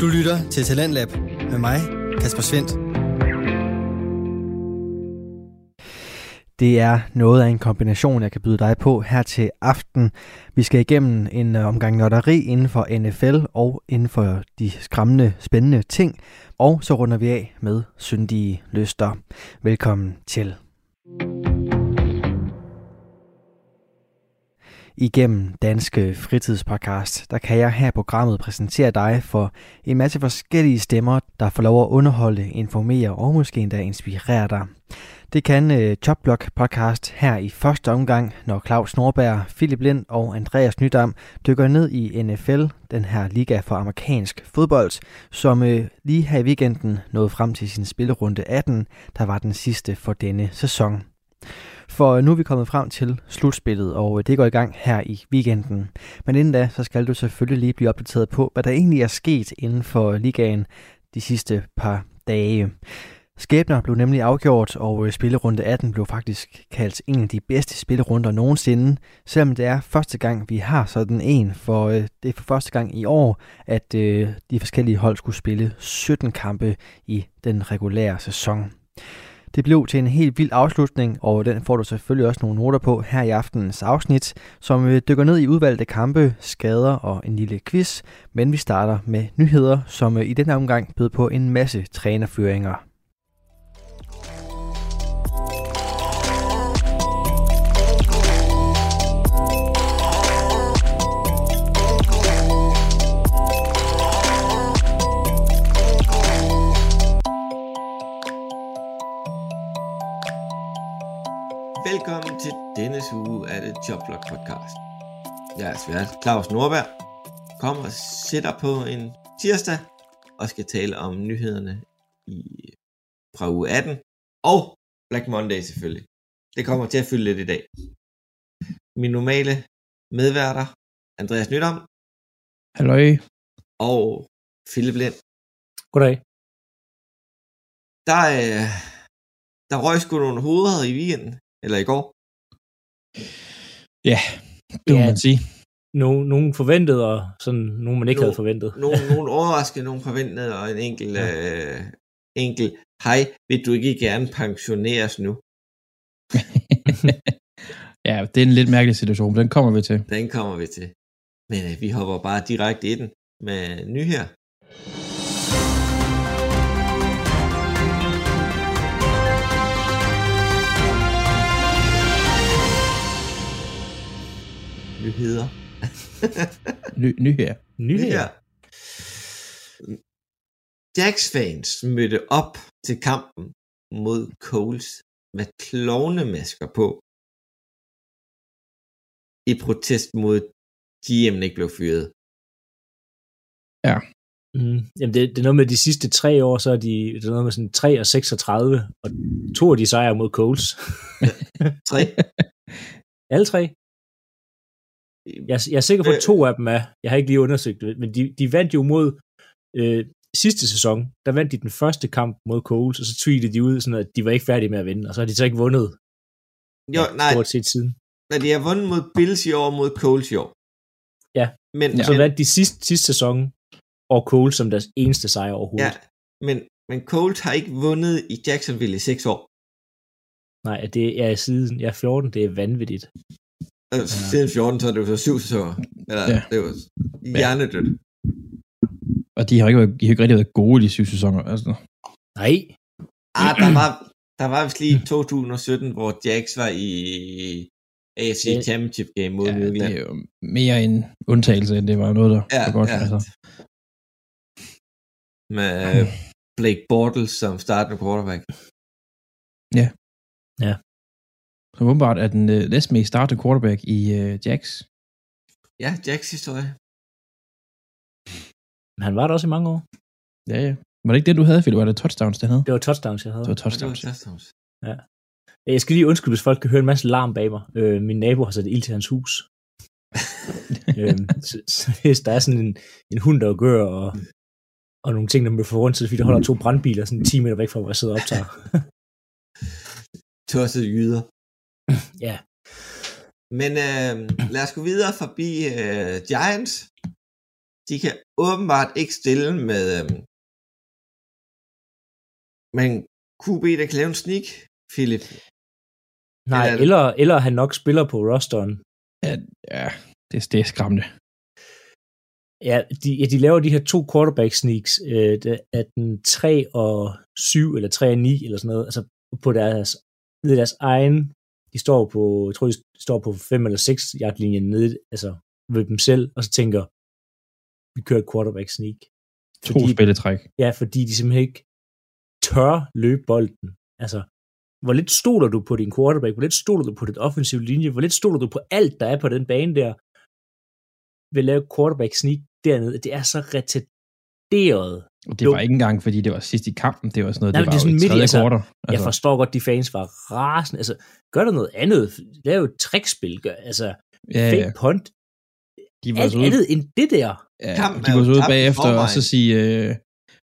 Du lytter til Talentlab med mig, Kasper Svendt. Det er noget af en kombination, jeg kan byde dig på her til aften. Vi skal igennem en øh, omgang notteri inden for NFL og inden for de skræmmende, spændende ting. Og så runder vi af med syndige lyster. Velkommen til. Igennem Danske Fritidspodcast, der kan jeg her i programmet præsentere dig for en masse forskellige stemmer, der får lov at underholde, informere og måske endda inspirere dig. Det kan uh, podcast her i første omgang, når Claus Norberg, Philip Lind og Andreas Nydam dykker ned i NFL, den her liga for amerikansk fodbold, som uh, lige her i weekenden nåede frem til sin spillerunde 18, der var den sidste for denne sæson. For nu er vi kommet frem til slutspillet, og øh, det går i gang her i weekenden. Men inden da, så skal du selvfølgelig lige blive opdateret på, hvad der egentlig er sket inden for ligaen de sidste par dage. Skæbner blev nemlig afgjort, og øh, spillerunde 18 blev faktisk kaldt en af de bedste spillerunder nogensinde, selvom det er første gang, vi har sådan en, for øh, det er for første gang i år, at de forskellige hold skulle spille 17 kampe i den regulære sæson. Det blev til en helt vild afslutning, og den får du selvfølgelig også nogle noter på her i aftenens afsnit, som øh, dykker ned i udvalgte kampe, skader og en lille quiz. Men vi starter med nyheder, som øh, i denne omgang bød på en masse trænerføringer. Jobblock podcast. Jeg er svært Claus Norberg, kommer og sætter på en tirsdag og skal tale om nyhederne i fra uge 18 og Black Monday selvfølgelig. Det kommer til at fylde lidt i dag. Min normale medværter, Andreas Nydam. Halløj. Og Philip Lind. Goddag. Der, øh, der røg sgu nogle hoveder i weekenden, eller i går. Ja, det må Ja. man sige. Nogle, nogle forventede, og sådan nogle, man ikke No- havde forventet. Nogle, nogle overraskede, nogle forventede, og en enkelt, ja. øh, enkelt, hej, vil du ikke gerne pensioneres nu? ja, det er en lidt mærkelig situation, men den kommer vi til. Den kommer vi til. Men øh, vi hopper bare direkte i den med ny her. Nyheder. Ny, ny her. Nyheder. Jacks fans mødte op til kampen mod Coles med klovnemasker på i protest mod GM ikke blev fyret. Mm. Jamen det, det er noget med de sidste tre år, så er de, det er noget med sådan 3 og 36, og to af de sejre mod Coles. Tre. Alle tre. Jeg, jeg er sikker på, at to af dem er. Jeg har ikke lige undersøgt det, men de, de vandt jo mod øh, sidste sæson. Der vandt de den første kamp mod Coles, og så tweetede de ud, sådan at de var ikke færdige med at vinde, og så har de så ikke vundet Jo, nej, stort set siden. når de har vundet mod Bills i år mod Coles i år. Ja. Men, Og så men, vandt de sidste, sidste sæson og Coles som deres eneste sejr ja, overhovedet. men, men Coles har ikke vundet i Jacksonville i seks år. Nej, det er siden jeg er 14, det er vanvittigt. Ja. Siden 14, så er det jo så syv sæsoner. Eller, ja. Ja. det var hjernedødt. Og de har ikke, været- de har ikke rigtig været gode i de syv sæsoner. Altså. Nej, Ah, der var, der var vist lige 2017, hvor Jacks var i AFC Ja. Championship Game mod Ja, det er jo mere en undtagelse, end det var noget, der Ja, var godt. ja. Altså. Med Blake Bortles som startende quarterback. Så åbenbart er den uh, næstmest startede quarterback i uh, Jacks. Ja, Jacks historie. men han var der også i mange år. Ja, ja. Var det ikke det, du havde, Philip? Var det touchdowns, den havde? Det var touchdowns, jeg havde. Det var Det touchdowns. var touchdowns. Jeg skal lige undskylde, hvis folk kan høre en masse larm bag mig. Øh, min nabo har sat ild til hans hus. øhm, så, så, hvis der er sådan en, en hund, der gør, og, og nogle ting, der må få rundt, så det fordi, der holder to brandbiler sådan 10 meter væk fra, hvor jeg sidder og optager. Tossede jyder. ja, Men øh, lad os gå videre forbi øh, Giants, de kan åbenbart ikke stille med, øhm, men QB, der kan lave en sneak, Philip. Nej, Eller- eller, eller han nok spiller på rosteren. Ja, ja det, det er skræmmende. Ja, de, ja, de laver de her to quarterback sneaks, øh, er den 3 og 7, eller 3 og 9, eller sådan noget, altså på deres, deres egen, de står på, jeg tror, de står på 5 eller 6 yard linjen nede, altså ved dem selv, og så tænker, vi kører et quarterback sneak. To Fordi- spilletræk. Ja, fordi de simpelthen ikke tør løbe bolden. Altså, hvor lidt stoler du på din quarterback? Hvor lidt stoler du på dit offensive linje? Hvor lidt stoler du på alt, der er på den bane der? At lave quarterback sneak dernede. Det er så retarderet. Og det Jo. var ikke engang, fordi det var sidst i kampen. Det var sådan noget, Nej, det var det er sådan midt tredje altså, quarter. Jeg forstår godt, de fans var rasende. Altså, gør der noget andet. Lav et trickspil. Gør, altså, ja, ja. fake punt. De var Alt så ude, andet end det der. ja, Kampen de er var jo så ude bagefter og så sige, øh,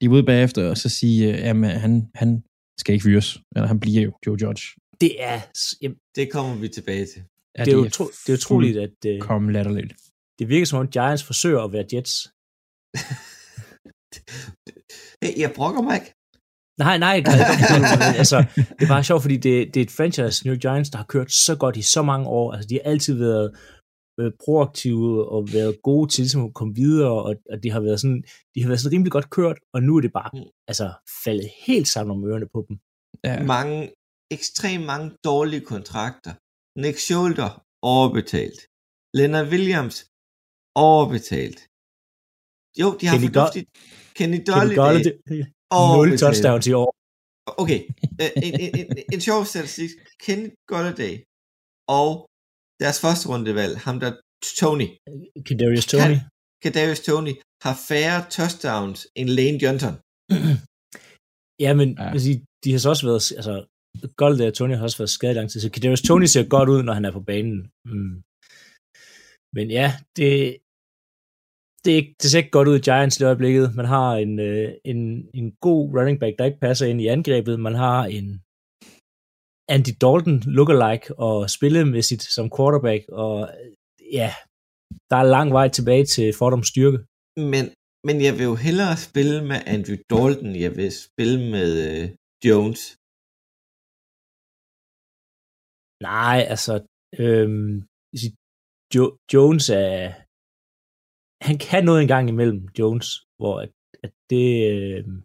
de var ude bagefter og så sige, øh, jamen han, han skal ikke fyres. Eller han bliver jo Joe Judge. Det er, jamen, Det kommer vi tilbage til. Ja, det er, utro, det er utroligt, at øh, Kom latterligt. det virker som om Giants forsøger at være Jets. Jeg brokker mig ikke. Nej, nej, det, er, altså, det er bare sjovt, fordi det, det er et franchise, New York Giants, der har kørt så godt i så mange år. Altså, de har altid været øh, proaktive og været gode til ligesom at komme videre, og, og de har været sådan, de har været sådan rimelig godt kørt, og nu er det bare Mm. altså, faldet helt sammen om ørerne på dem. Ja. Mange, ekstremt mange dårlige kontrakter. Nick Scholder, overbetalt. Leonard Williams, overbetalt. Jo, de har Kenny fornuftigt. Kenny Golladay, nul overbetalt. touchdowns i år. Okay, øh, en, en, en, en sjov statistik. Kenny Golladay og deres første rundevalg, ham der Tony, Kadarius Tony. Kadarius Tony, har færre touchdowns end Lane Johnson. Ja, men Ja. Sige, de har så også været, altså, Golladay og Tony har også været skadet lang tid, så Kadarius Tony ser godt ud, når han er på banen. Mm. Men ja, det, det, er ikke, det ser ikke godt ud i Giants i øjeblikket. Man har en, øh, en, en god running back, der ikke passer ind i angrebet. Man har en Andy Dalton lookalike og spillemæssigt som quarterback, og ja, der er lang vej tilbage til Fordoms styrke. Men, men jeg vil jo hellere spille med Andrew Dalton, jeg vil spille med øh, Jones. Nej, altså, øhm, jo, Jones er, han kan noget en gang imellem, Jones, hvor at, at det, øhm,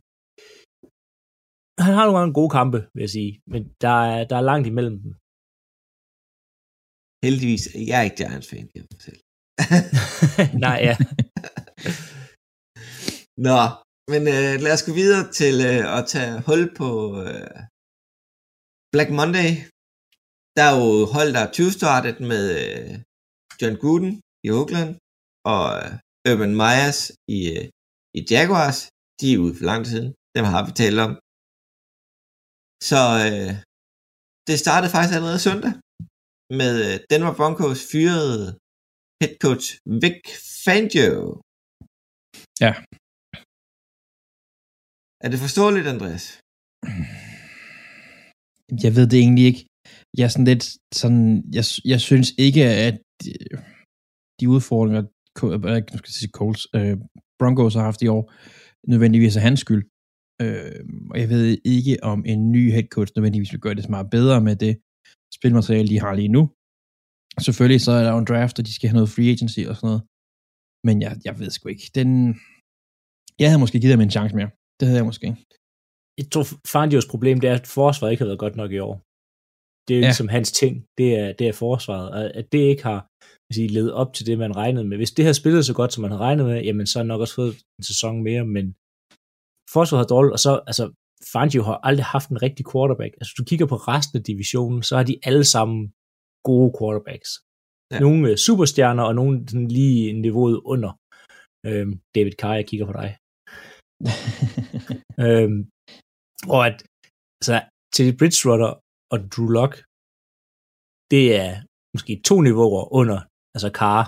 han har nogle gange gode kampe, vil jeg sige, men der er, der er langt imellem dem. Heldigvis, jeg er ikke Giants-fan, kan jeg fortælle. Nej, ja. Nå, men øh, lad os gå videre til øh, at tage hul på øh, Black Monday. Der er jo hold, der er 20-startet med øh, John Gruden i Oakland og øh, Urban Myers i, øh, i Jaguars. De er ude for lang tid siden. Dem har vi talt om. Så øh, det startede faktisk allerede søndag med øh, Denver Broncos fyrede head coach Vic Fangio. Ja. Er det forståeligt, Andreas? Jeg ved det egentlig ikke. Jeg er sådan lidt sådan, jeg, jeg synes ikke, at de, de udfordringer, nu skal jeg sige Coles, øh, Broncos har haft i år, nødvendigvis er hans skyld. Øh, og jeg ved ikke, om en ny head coach nødvendigvis vil gøre det så meget bedre med det spilmateriale, de har lige nu. Selvfølgelig så er der jo en draft, og de skal have noget free agency og sådan noget. Men jeg, jeg ved sgu ikke. Den, jeg havde måske givet dem en chance mere. Det havde jeg måske. Jeg tror, Fandios problem, det er, at forsvaret ikke har været godt nok i år. Det er jo Ja. ligesom hans ting, det er, det er forsvaret, og at det ikke har sige, levet op til det, man regnede med. Hvis det havde spillet så godt, som man havde regnet med, jamen så har nok også fået en sæson mere, men forsvaret har dårligt, og så, altså, Fangio har aldrig haft en rigtig quarterback. Altså, hvis du kigger på resten af divisionen, så har de alle sammen gode quarterbacks. Ja. Nogle øh, superstjerner, og nogle sådan lige niveauet under. Øhm, David Carr, jeg kigger på dig. Øhm, og at altså, Teddy Bridgewater og Drew Lock, det er måske to niveauer under, altså Carr.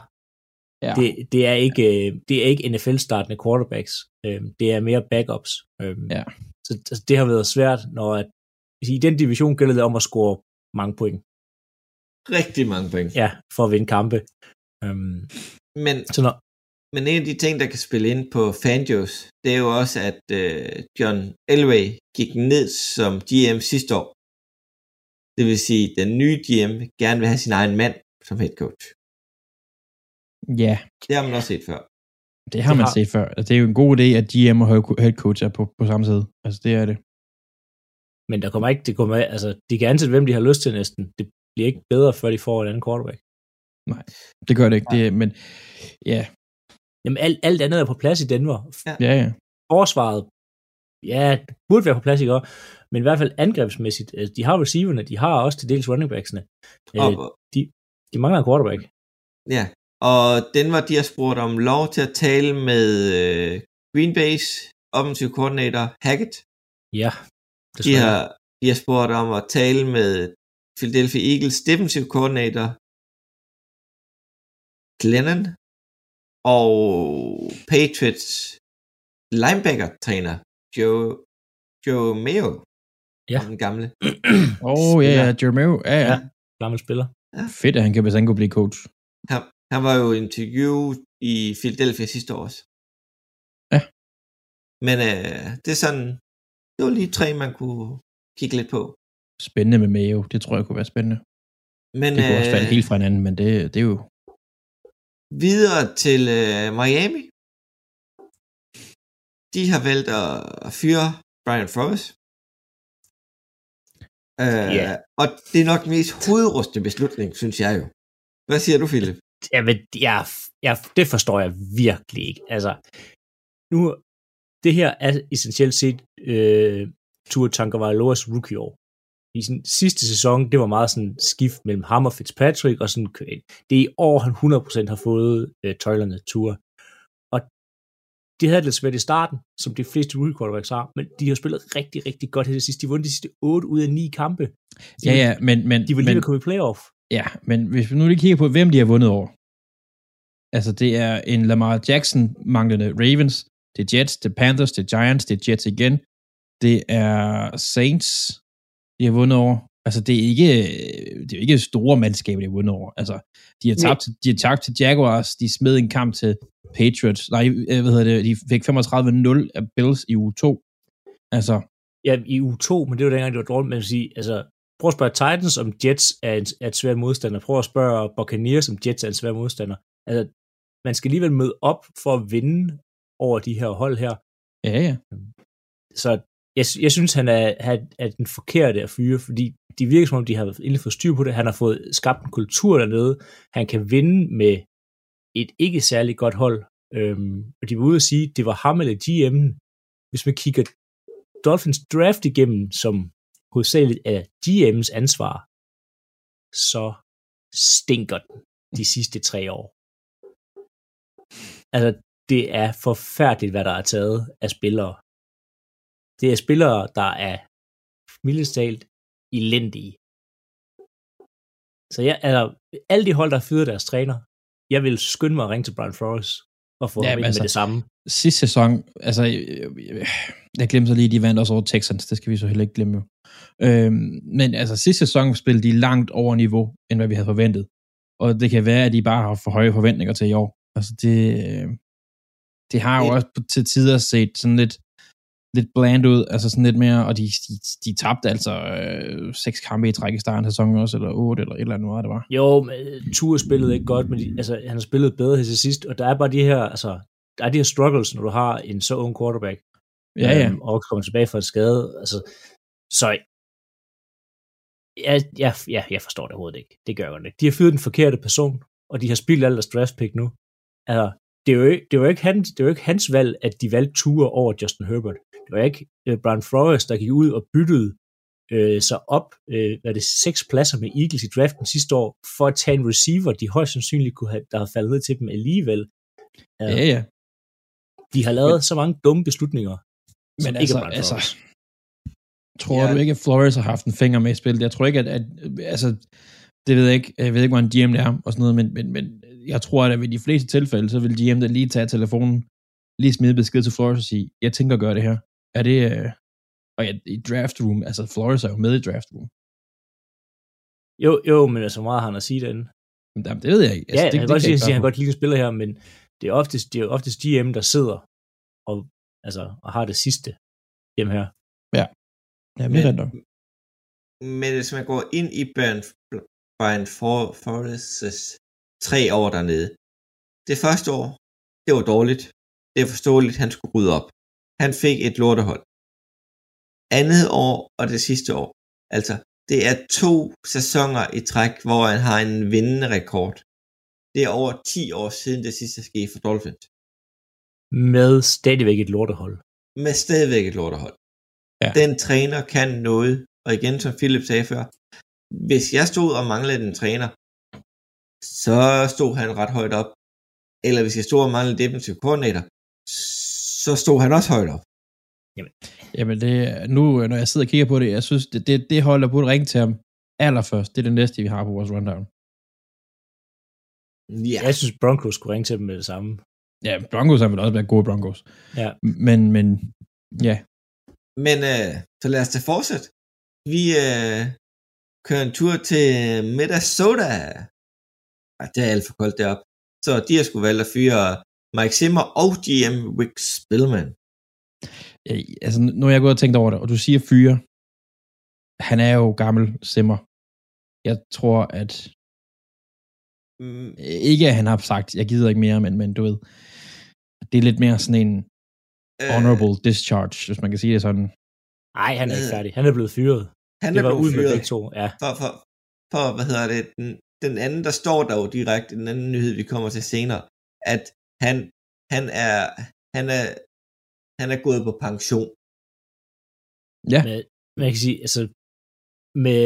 Ja. Det, det, er ikke, øh, det er ikke NFL-startende quarterbacks. Øhm, det er mere backups. Øhm, Ja. Så altså, det har været svært, når at, i den division gælder det om at score mange point. Rigtig mange point. Ja, for at vinde kampe. Øhm, Men så når, Men en af de ting, der kan spille ind på Fanjos, det er jo også, at øh, John Elway gik ned som GM sidste år. Det vil sige, at den nye GM gerne vil have sin egen mand som head coach. Ja, Det har man også set før. det har Det man har- set før. Altså, det er jo en god idé, at GM og head coach er på, på samme side. Altså, det er det. Men der kommer ikke, det kommer, altså, de kan ansætte, hvem de har lyst til næsten. Det bliver ikke bedre, før de får en anden quarterback. Det gør det ikke. Det, men ja, Jamen, alt, alt andet er på plads i Denver. ja, ja. Forsvaret, ja, det burde være på plads, ikke også? Men i hvert fald angrebsmæssigt, altså, de har receiverne, de har også til dels running backsene. Og, Øh, de mangler en quarterback. ja, og Denver, de har spurgt om lov til at tale med øh, Green Bay's offensive coordinator Hackett. Ja, De desværre. har, de har spurgt om at tale med Philadelphia Eagles defensive coordinator Glennon og Patriots linebacker-træner Joe, Joe Mayo. Ja. Den gamle. Åh, oh, ja, ja, Jermaine. Ja, ja. Ja. Gammel spiller. Fedt, at han kan, hvis han kunne blive coach. Han, han var jo interviewet i Philadelphia sidste år også. Ja. Men øh, det er sådan, det var lige tre, man kunne kigge lidt på. Spændende med Mayo. Det tror jeg kunne være spændende. Men Det kunne også øh, falde helt fra hinanden, men det, det er jo... videre til øh, Miami. De har valgt at fyre Brian Flores. Øh, Ja. Og det er nok den mest hovedrustende beslutning, synes jeg jo. Hvad siger du, Philip? Ja, men jeg, jeg, det forstår jeg virkelig ikke. Altså, nu, det her er essentielt set øh, Tua Tagovailoas rookie-år. I sin sidste sæson, det var meget sådan skift mellem ham og Fitzpatrick, og sådan, det er i år, han 100% har fået øh, tøjlerne Tua. Og de havde det lidt svært i starten, som de fleste rookie quarterbacks har, men de har spillet rigtig, rigtig godt her det sidste. De vundet de sidste 8 ud af 9 kampe. De, Ja, ja, men... men De var lige men, ved at komme i playoff. Ja, men hvis vi nu lige kigger på, hvem de har vundet over. Altså, det er en Lamar Jackson manglende Ravens, det er Jets, det er Panthers, det er Giants, det er Jets igen, det er Saints, de har vundet over. Altså, det er ikke, det er ikke store mandskaber, de har vundet over. Altså, de har tabt, de har tabt til Jaguars, de smed en kamp til Patriots. Nej, øh, hvad hedder det, de fik 35-0 af Bills i uge 2. Altså, Ja, i uge 2, men det var dengang, det var dårligt, men sige, altså, prøv at spørge Titans, om Jets er, en, er et svært modstander. Prøv at spørge Buccaneers, om Jets er en svær modstander. Altså, man skal alligevel møde op for at vinde over de her hold her. ja, ja. Så jeg, jeg synes, han er, er, er den forkerte at fyre, fordi de virker som om, de har egentlig fået styr på det. Han har fået skabt en kultur dernede. Han kan vinde med et ikke særlig godt hold. Øhm, og de var ude at sige, at det var ham eller GM'en. Hvis man kigger Dolphins draft igennem, som hovedsageligt er GM's ansvar, så stinker den de sidste tre år. Altså, det er forfærdeligt, hvad der er taget af spillere. Det er spillere, der er mildest talt elendige. Så jeg, altså, alle de hold, der fyret deres træner, jeg vil skynde mig at ringe til Brian Flores og få Ja, ham ind altså, med det samme. sidste sæson, altså, øh, øh, jeg glemte så lige, de vandt også over Texans, det skal vi så heller ikke glemme. jo. Øhm, men altså, sidste sæson spillede de langt over niveau, end hvad vi havde forventet. Og det kan være, at de bare har for høje forventninger til i år. Altså, det, øh, det har jo Det- også til tider set sådan lidt, lidt bland ud, altså sådan lidt mere, og de, de, de tabte altså øh, seks kampe i træk i starten af sæsonen også, eller otte, eller et eller andet, hvad det var. Jo, men Ture spillede ikke godt, men de, altså, han har spillet bedre her til sidst, og der er bare de her, altså, der er de her struggles, når du har en så ung quarterback, Ja, ja. øhm, og kommer tilbage fra en skade, altså, så ja, ja, ja, jeg forstår det overhovedet ikke. Det gør jeg ikke. De har fyret den forkerte person, og de har spildt alt deres draft pick nu. Altså, det ikke, det var ikke, hans, det var ikke hans valg, at de valgte Ture over Justin Herbert. Det var ikke uh, Brian Flores, der gik ud og byttede øh, sig op, øh, hvad det, seks pladser med Eagles i draften sidste år, for at tage en receiver, de højst sandsynligt kunne have, der havde faldet ned til dem alligevel. Uh, Ja, ja. De har lavet så mange dumme beslutninger, Men altså, ikke er Brian altså. Tror Ja. du ikke, at Flores har haft en finger med i spillet? Jeg tror ikke, at, at altså, det ved jeg ikke, jeg ved ikke, hvor en GM det er, og sådan noget, men, men, men jeg tror, at i de fleste tilfælde, så vil GM da lige tage telefonen, lige smide besked til Flores og sige, jeg tænker at gøre det her. Er det, øh, og ja, i draft room, altså Flores er jo med i draft room. Jo, jo, men altså, meget har han at sige derinde? Men der, det ved jeg ikke. Altså, ja, det, det, han kan godt sige, jeg at han godt lide spiller her, men det er oftest, det er oftest GM, der sidder og, altså, og har det sidste hjemme her. Ja, men, er nok. Men hvis man går ind i Brian, Brian For- Forrests tre år dernede, det første år, det var dårligt. Det er forståeligt, han skulle rydde op. Han fik et lortehold. Andet år og det sidste år. Altså, det er to sæsoner i træk, hvor han har en vindende rekord. Det er over 10 år siden det sidste skete for Dolphins. Med stadigvæk et lortehold. Med stadigvæk et lortehold. Ja. Den træner kan noget. Og igen, som Philip sagde før, hvis jeg stod og manglede en træner, så stod han ret højt op. Eller hvis jeg stod og manglede defensive koordinator, så stod han også højt op. Jamen, det, er- nu, når jeg sidder og kigger på det, jeg synes, det, det, det holder burde ringe til ham allerførst. Det er det næste, vi har på vores rundown. Ja, Jeg synes, Broncos skulle ringe til dem med det samme. Ja, Broncos har vel også været gode Broncos. Ja. Men, men ja, men øh, så lad os da fortsætte. Vi øh, kører en tur til Minnesota. Ej, det er alt for koldt deroppe. Så de har sgu valgt at fyre Mike Zimmer og GM Rick Spillman. ja, altså, nu har jeg gået og tænkt over det, og du siger fyre. Han er jo gammel simmer. Jeg tror, at Mm, ikke at han har sagt, jeg gider ikke mere, men, men du ved, det er lidt mere sådan en øh, honorable discharge, hvis man kan sige det sådan. Nej, han er ikke Øh, færdig. Han er blevet fyret. Han det er blevet ud med fyret. begge to. Ja. for, for, for, hvad hedder det, den, den anden, der står der jo direkte, den anden nyhed, vi kommer til senere, at han, han er, han er, han er gået på pension. Ja, Men, man kan sige, altså, med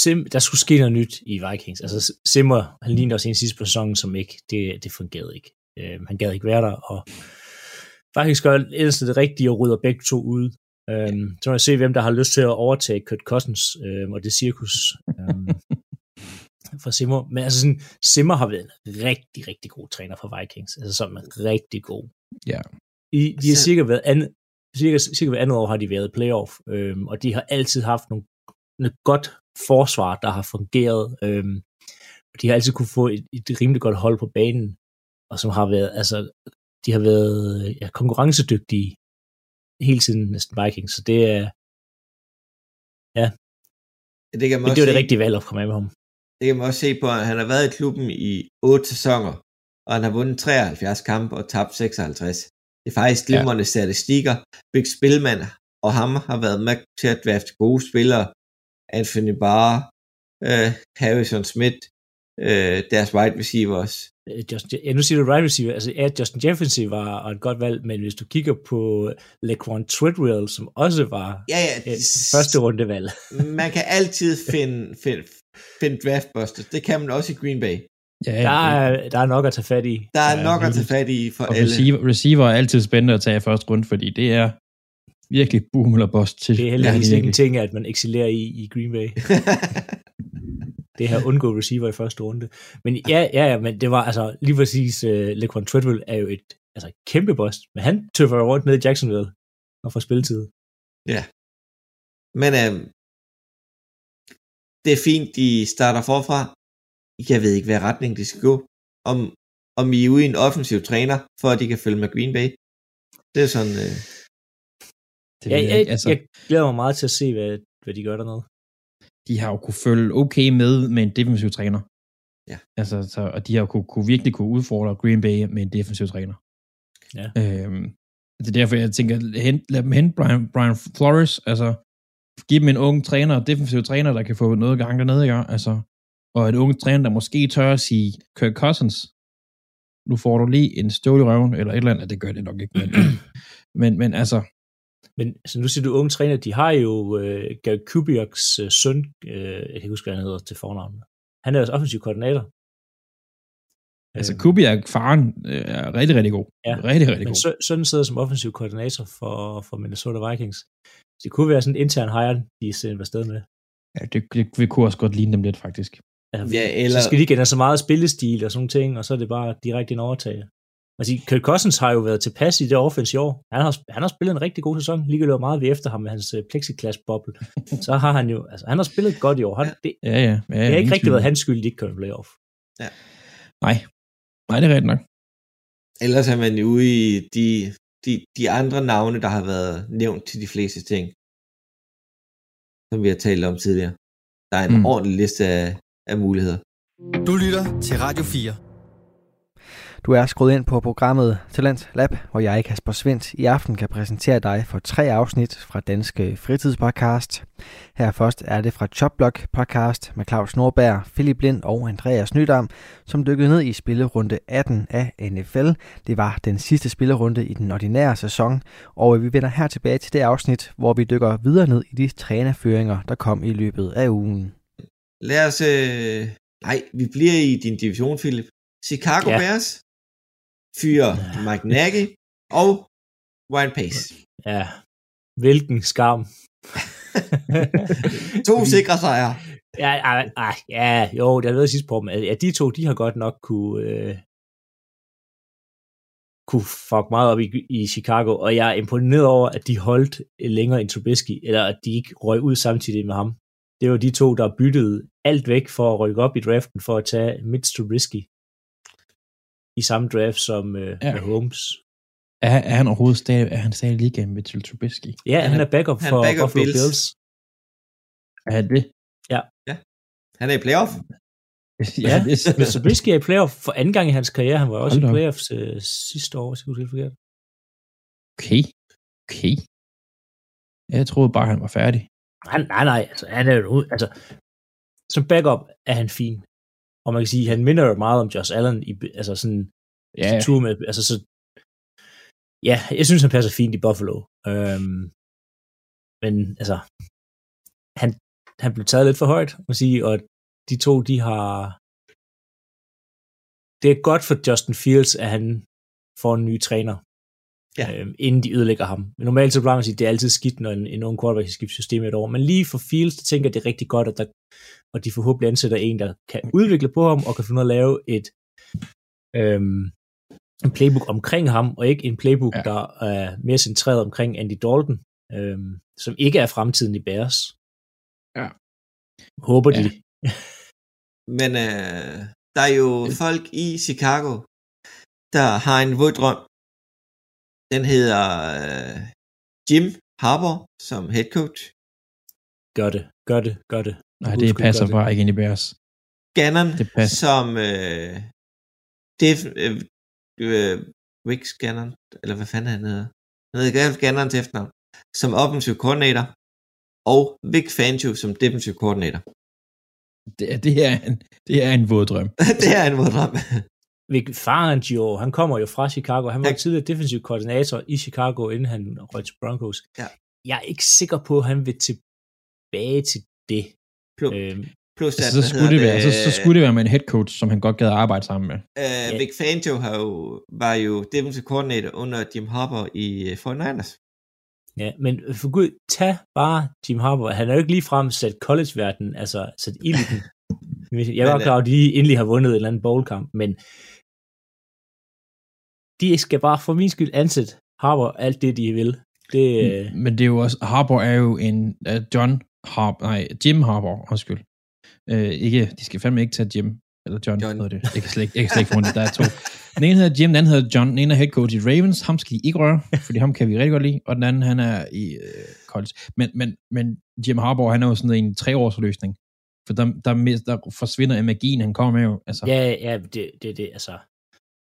Sim, der skulle ske noget nyt i Vikings. Altså, Simmer, han lignede også en sidste på sæsonen, som ikke, det, det fungerede ikke. Øh, han gad ikke være der, og Vikings gør ellers det rigtige og rydder begge to ud. Øhm, så må jeg se, hvem der har lyst til at overtage Kurt Cousins øhm, og det cirkus øhm, for Simmer. Men altså sådan, Simmer har været en rigtig, rigtig god træner for Vikings. Altså som en rigtig god. Ja. I, de har cirka været andet, cirka, cirka hver andet år har de været i playoff, øhm, og de har altid haft nogle, noget godt forsvar, der har fungeret. Øhm, og de har altid kunne få et, et rimelig godt hold på banen, og som har været, altså, de har været ja, konkurrencedygtige hele tiden næsten Vikings, så det er, Det kan man men det var det se, rigtige valg at komme af med ham. det kan man også se på, at han har været i klubben i 8 sæsoner, og han har vundet 73 kampe og tabt 56. Det er faktisk glimrende ja. statistikker. Big Spillman og ham har været med til at drafte gode spillere. Anthony Barr, øh, Harrison Smith, øh, deres wide receivers. Øh, Justin, ja, nu siger du right receiver, altså ja, Justin Jefferson var var et godt valg, men hvis du kigger på Laquan Treadwell, som også var Ja, ja, et første rundevalg, man kan altid finde, finde, finde draftbusters. Det kan man også i Green Bay. ja, der er, der er nok at tage fat i. Der er Ja, nok at tage fat i for og alle. receiver, receiver er altid spændende at tage i første runde, fordi det er virkelig boom eller bust til. Det er heldigvis Ja, ikke en ting, at man excellerer i i Green Bay. Det her undgå receiver i første runde. Men ja, ja, ja, men det var altså lige præcis, uh, Laquan Treadwell er jo et altså, et kæmpe boss, men han tøffer rundt ned i Jacksonville og får spilletid. Men øhm, det er fint, de starter forfra. Jeg ved ikke, hvad retning de skal gå. Om, om I er ude i en offensiv træner, for at de kan følge med Green Bay. Det er sådan... Øh, Det Ja, jeg jeg. Altså, jeg glæder mig meget til at se, hvad, hvad de gør dernede. De har jo kunne følge okay med med en defensiv træner. Ja. Altså, så, og de har jo kunne, kunne virkelig kunne udfordre Green Bay med en defensiv træner. Ja. Øhm, det er derfor, jeg tænker, hent, lad dem hente Brian, Brian Flores, altså, give dem en ung træner, defensiv træner, der kan få noget gang dernede, ikke? Altså, og en ung træner, der måske tør at sige, Kirk Cousins, nu får du lige en støvl i røven, eller et eller andet, det gør det nok ikke, men, men, men altså, Men altså, nu siger du unge træner, de har jo øh, Gary Kubiaks øh, søn, øh, jeg kan ikke huske, hvad han hedder til fornavn. Han er også offensiv koordinator. altså Øhm, Kubiak, faren, øh, er rigtig, rigtig god. Ja, Rigtig, rigtig Men god. sø- sønnen sidder som offensiv koordinator for, for Minnesota Vikings. Det kunne være sådan en intern hire, de sender afsted med. Ja, det, det, det kunne også godt ligne dem lidt, faktisk. Altså, Ja, ja, eller-. Så skal de ikke have så meget spillestil og sådan ting, og så er det bare direkte en overtag. Altså, Kirk Cousins har jo været tilpas i det offense i år. Han har, han har spillet en rigtig god sæson. Ligegyldigt hvor meget vi efter ham med hans øh, plexiglas-boble. så har han jo, altså han har spillet godt i år. Han, det, Ja, ja. ja det har ikke rigtig tvivl. været hans skyld, de ikke kom i playoff. Nej. Nej, det er rigtigt nok. Ellers er man jo ude i de, de, de andre navne, der har været nævnt til de fleste ting, som vi har talt om tidligere. Der er en mm. ordentlig liste af, af muligheder. Du lytter til Radio 4. Du er skruet ind på programmet Talent Lab, hvor jeg, Kasper Svendt, i aften kan præsentere dig for tre afsnit fra Danske Fritidspodcast. Her først er det fra Chopblock podcast med Claus Norberg, Philip Lind og Andreas Nydam, som dykkede ned i spillerunde 18 af NFL. Det var den sidste spillerunde i den ordinære sæson, og vi vender her tilbage til det afsnit, hvor vi dykker videre ned i de trænerføringer, der kom i løbet af ugen. Lad os... Øh... Nej, vi bliver i din division, Philip. Chicago Ja. ja. Bears fyrer Mike Nagy og Ryan Pace. Ja, hvilken skam. To sikre sejre. Ja, ej, ja, jo, det har været sidst på dem. Ja, de to, de har godt nok kunne, øh, kunne fuck meget op i, i Chicago, og jeg er imponeret over, at de holdt længere end Trubisky, eller at de ikke røg ud samtidig med ham. Det var de to, der byttede alt væk for at rykke op i draften, for at tage Mitch Trubisky i samme draft som øh, Ja. ja. Holmes. Er, er han overhovedet stadig, er han stadig i ligaen med Mitchell Trubisky? Ja, Han han, er- backup for backup Buffalo Bills. Bills. Er han det? Han er i playoff. Ja, Men Trubisky er i playoff for anden gang i hans karriere. Han var også Hold i playoffs øh, sidste år, hvis jeg husker forkert. Okay. Okay. Jeg troede bare, han var færdig. Han, nej, nej, altså, han er jo ud, altså, som backup er han fin. Og man kan sige, han minder jo meget om Josh Allen, i, altså sådan, Ja, ja. tur med, altså så, ja, jeg synes, han passer fint i Buffalo. Øhm, men, altså, han, han blev taget lidt for højt, må man sige, og de to, de har, det er godt for Justin Fields, at han får en ny træner, Ja. øhm, inden de ødelægger ham. Men normalt så plejer man at sige, at det er altid skidt, når en, en ung quarterback skal skifte system et år. Men lige for Fields, der tænker jeg, det er rigtig godt, at der, og de forhåbentlig ansætter en, der kan udvikle på ham, og kan finde ud af at lave et øhm, en playbook omkring ham, og ikke en playbook, Ja. ja. der er mere centreret omkring Andy Dalton, øhm, som ikke er fremtiden i Bears. Ja. Håber Ja. de. Men øh, der er jo folk i Chicago, der har en våd drøm. Den hedder øh, Jim Harbour som head coach. Gør det, gør det, gør det. Nej, det skyld, passer bare ikke ind i Bears. Gannon Det passer. som øh, def, øh, øh, Rick Gannon, eller hvad fanden han hedder. Han hedder Gannon til efternavn, som offensive coordinator, og Vic Fangio som defensive coordinator. Det, det, er en, det er en våd drøm. det er en våd drøm. Vic Fangio, han kommer jo fra Chicago. Han var Ja. ja. tidligere defensiv koordinator i Chicago, inden han røg til Broncos. Ja. Jeg er ikke sikker på, at han vil tilbage til det. Plus, Øhm, plus Altså, at, så, skulle det hedder være, så, så skulle det være med en head coach, som han godt gad at arbejde sammen med. Øh, Vic Fangio har jo, var jo defensive coordinator under Jim Harbour i øh, 49ers. Ja, men for gud, tag bare Jim Harbour. Han er jo ikke lige frem sat college-verdenen, altså sat ild i den. Jeg er godt klar over, at de endelig har vundet en eller anden bowl-kamp, men de skal bare for min skyld ansætte Harbour alt det, de vil. Det, øh, Men det er jo også, Harbour er jo en uh, John Harbour, nej, Jim Harbour, undskyld. Uh, ikke, de skal fandme ikke tage Jim, eller John, John. Hedder det. Jeg kan slet ikke, jeg kan slet ikke få det, der er to. Den ene hedder Jim, den anden hedder John, den ene er head coach i Ravens, ham skal de ikke røre, fordi ham kan vi rigtig godt lide, og den anden, han er i uh, college. Men, men, men Jim Harbour, han er jo sådan en treårsløsning, for der, der, der forsvinder magien, han kommer med jo. Altså, ja, ja, det er det, det, altså.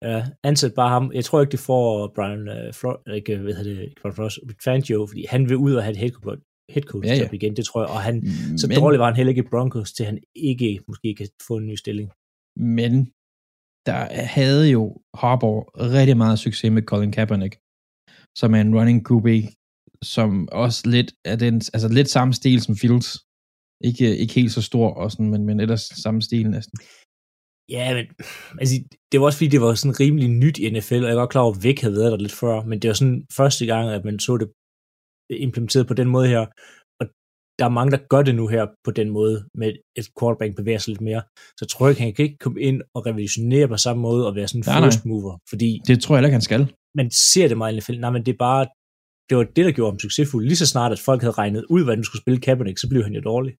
Uh, ansæt bare ham. Jeg tror ikke, det får Brian uh, Flor, eller ikke, hvad hedder det, Brian Flores, Fangio, fordi han vil ud og have et head coach, head coach Ja, ja. job igen, det tror jeg, og han, så men, dårlig var han heller ikke i Broncos, til han ikke måske kan få en ny stilling. Men der havde jo Harbour rigtig meget succes med Colin Kaepernick, som er en running QB, som også lidt er den, altså lidt samme stil som Fields. Ikke, ikke helt så stor, og sådan, men, men ellers samme stil næsten. Ja, men altså, det var også fordi, det var sådan rimelig nyt i NFL, og jeg godt klar over, at Vic havde været der lidt før, men det var sådan første gang, at man så det implementeret på den måde her, og der er mange, der gør det nu her på den måde, med et quarterback bevæger sig lidt mere, så tror jeg han kan ikke komme ind og revolutionere på samme måde og være sådan en Nej, first mover, fordi Det tror jeg heller ikke, han skal. man ser det meget i NFL, nej, men det er bare, det var det, der gjorde ham succesfuld. Lige så snart, at folk havde regnet ud, hvad den skulle spille Kaepernick, så blev han jo dårlig.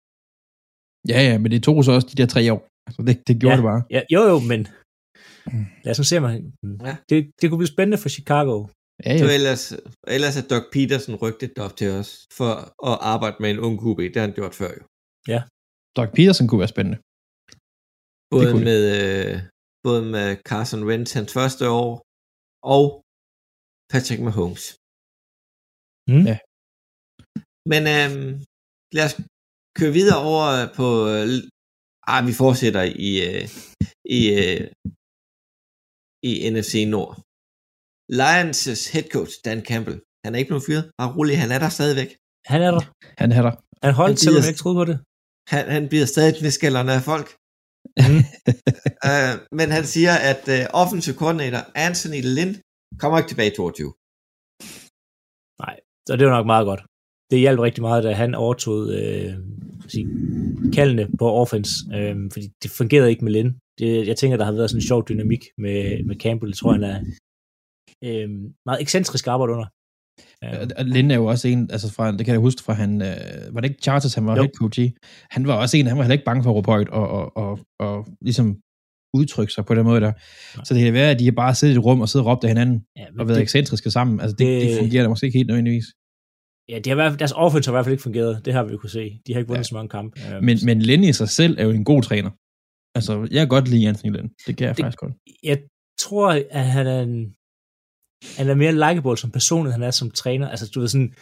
Ja, ja, men det tog så også de der tre år. Altså, det, det gjorde Ja. det bare. Ja, jo, jo, men Lad os nu se, om han, Ja. det, det kunne blive spændende for Chicago. Ja, Så ja. ellers, ellers er Doug Peterson rygtet op til os for at arbejde med en ung QB. Det har han gjort før jo. Doug Peterson kunne være spændende. Både med, øh, både med Carson Wentz hans første år, og Patrick Mahomes. Mm. Ja. Men øhm, lad os køre videre over på... Øh, ah, vi fortsætter i, øh, i, øh, i NFC Nord. Lions' head coach, Dan Campbell, han er ikke blevet fyret. Bare rolig, han er der stadigvæk. Han er der. Han er der. Han holdt, Han selvom jeg ikke troede på det. Han, han bliver stadig knæskallerne af folk. Mm. uh, men han siger, at uh, offensive coordinator Anthony Lynn kommer ikke tilbage i 22. Så det var nok meget godt. Det hjalp rigtig meget, da han overtog øh, sige, kaldene på offense, øh, fordi det fungerede ikke med Lin. Det, jeg tænker, der har været sådan en sjov dynamik med, med Campbell. Jeg tror, han er øh, meget ekscentrisk arbejde under. Øh, Og- Og Linde er jo også en, altså fra, det kan jeg huske fra han, øh, var det ikke Charters, han var Jo. head coach i? Han var også en, han var heller ikke bange for at råbe højt og, og, og, og ligesom udtrykke sig på den måde der. Så det kan være, at de har bare siddet i et rum og siddet og råbt af hinanden ja, og været det, ekscentriske sammen. Altså det, det, det det- fungerer da måske ikke helt nødvendigvis. Ja, de har, i hvert fald- deres offense har i hvert fald ikke fungeret. Det har vi jo kunne se. De har ikke vundet Ja. så mange kampe. Øh, Men, men Linde i sig selv er jo en god træner. Altså, jeg kan godt lide Anthony Linde. Det kan jeg Det- faktisk godt. jeg tror, at han er en, han er mere likeable som person, end han er som træner. Altså, du ved sådan,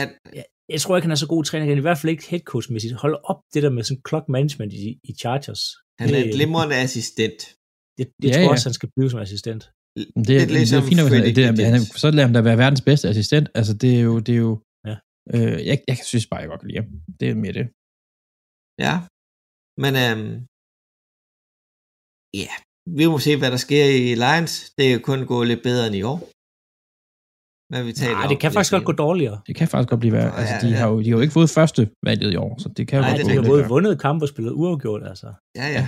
Han, jeg, jeg tror ikke, han er så god træner. Han er i hvert fald ikke headcoach-mæssigt. Hold op det der med sådan clock management i, i Chargers. han er en Det- glimrende assistent. Det, det Ja, tror jeg ja. også, han skal blive som assistent. Men Det, er, det, ligesom er fint, at det, er, han, så lader han da være verdens bedste assistent. Altså, det er jo... Det er jo. Øh, jeg, jeg synes bare, jeg godt kan lide ham. Det er mere det. Ja. Men øhm, ja, vi må se, hvad der sker i Lions. Det er jo kun gået lidt bedre end i år. Men vi taler Nej, det kan faktisk godt gå dårligere. Det kan faktisk godt blive værre. Ja, Altså, ja, de, ja. har jo, de har jo ikke fået første valget i år, så det kan jo Nej, godt det de gå har lidt både vundet kamp og spillet uafgjort, altså. Ja, ja.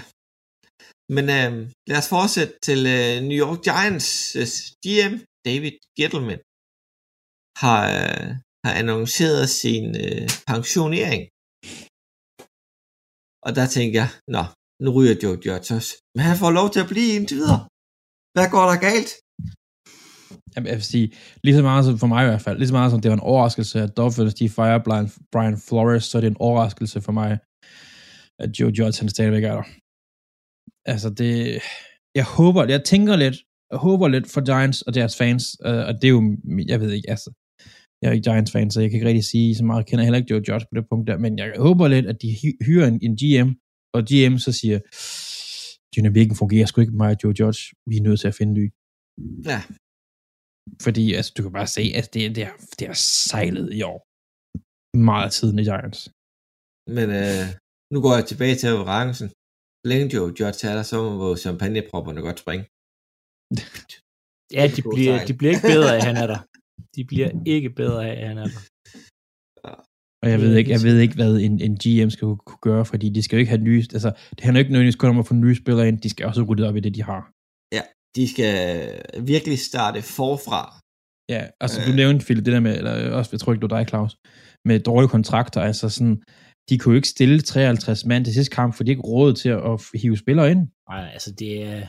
Men øhm, lad os fortsætte til øh, New York Giants øh, GM, David Gettleman, har, øh, har annonceret sin øh, pensionering. Og der tænker jeg, nå, nu ryger Joe Judge også. Men han får lov til at blive indtil videre. Hvad går der galt? Jamen, jeg vil sige, lige så meget som for mig i hvert fald, lige så meget som det var en overraskelse, at Dolphins de fire Brian, Brian Flores, så er det en overraskelse for mig, at Joe Judge han stadigvæk er der. Altså det, jeg håber, jeg tænker lidt, jeg håber lidt for Giants og deres fans, øh, og det er jo, jeg ved ikke, altså, jeg er ikke Giants fan, så jeg kan ikke rigtig sige så meget, jeg kender heller ikke Joe Judge på det punkt der, men jeg håber lidt, at de hy- hyrer en, en GM, og GM så siger, dynamikken fungerer sgu ikke med mig og Joe Judge, vi er nødt til at finde ny. Ja, Fordi altså, du kan bare se, at det, det, er, det er sejlet i år. Meget tiden i Giants. men øh, nu går jeg tilbage til referencen. Så Længe Joe Judge er der, så må champagnepropperne godt springe. Ja, de bliver, de bliver ikke bedre af, at han er der. De bliver ikke bedre af, at han er der. Og jeg ved er ikke, jeg ved ikke, hvad en, en GM skal kunne gøre, fordi de skal jo ikke have nye, altså, det handler ikke nødvendigvis kun om at få nye spillere ind, de skal også rydde op i det, de har. De skal virkelig starte forfra. Ja, altså du Øh. nævnte, Philip, det der med, eller også, jeg tror ikke, det var dig, Claus, med dårlige kontrakter, altså sådan, de kunne jo ikke stille 53 mand til sidste kamp, for de ikke råd til at, at hive spillere ind. Nej, altså det er,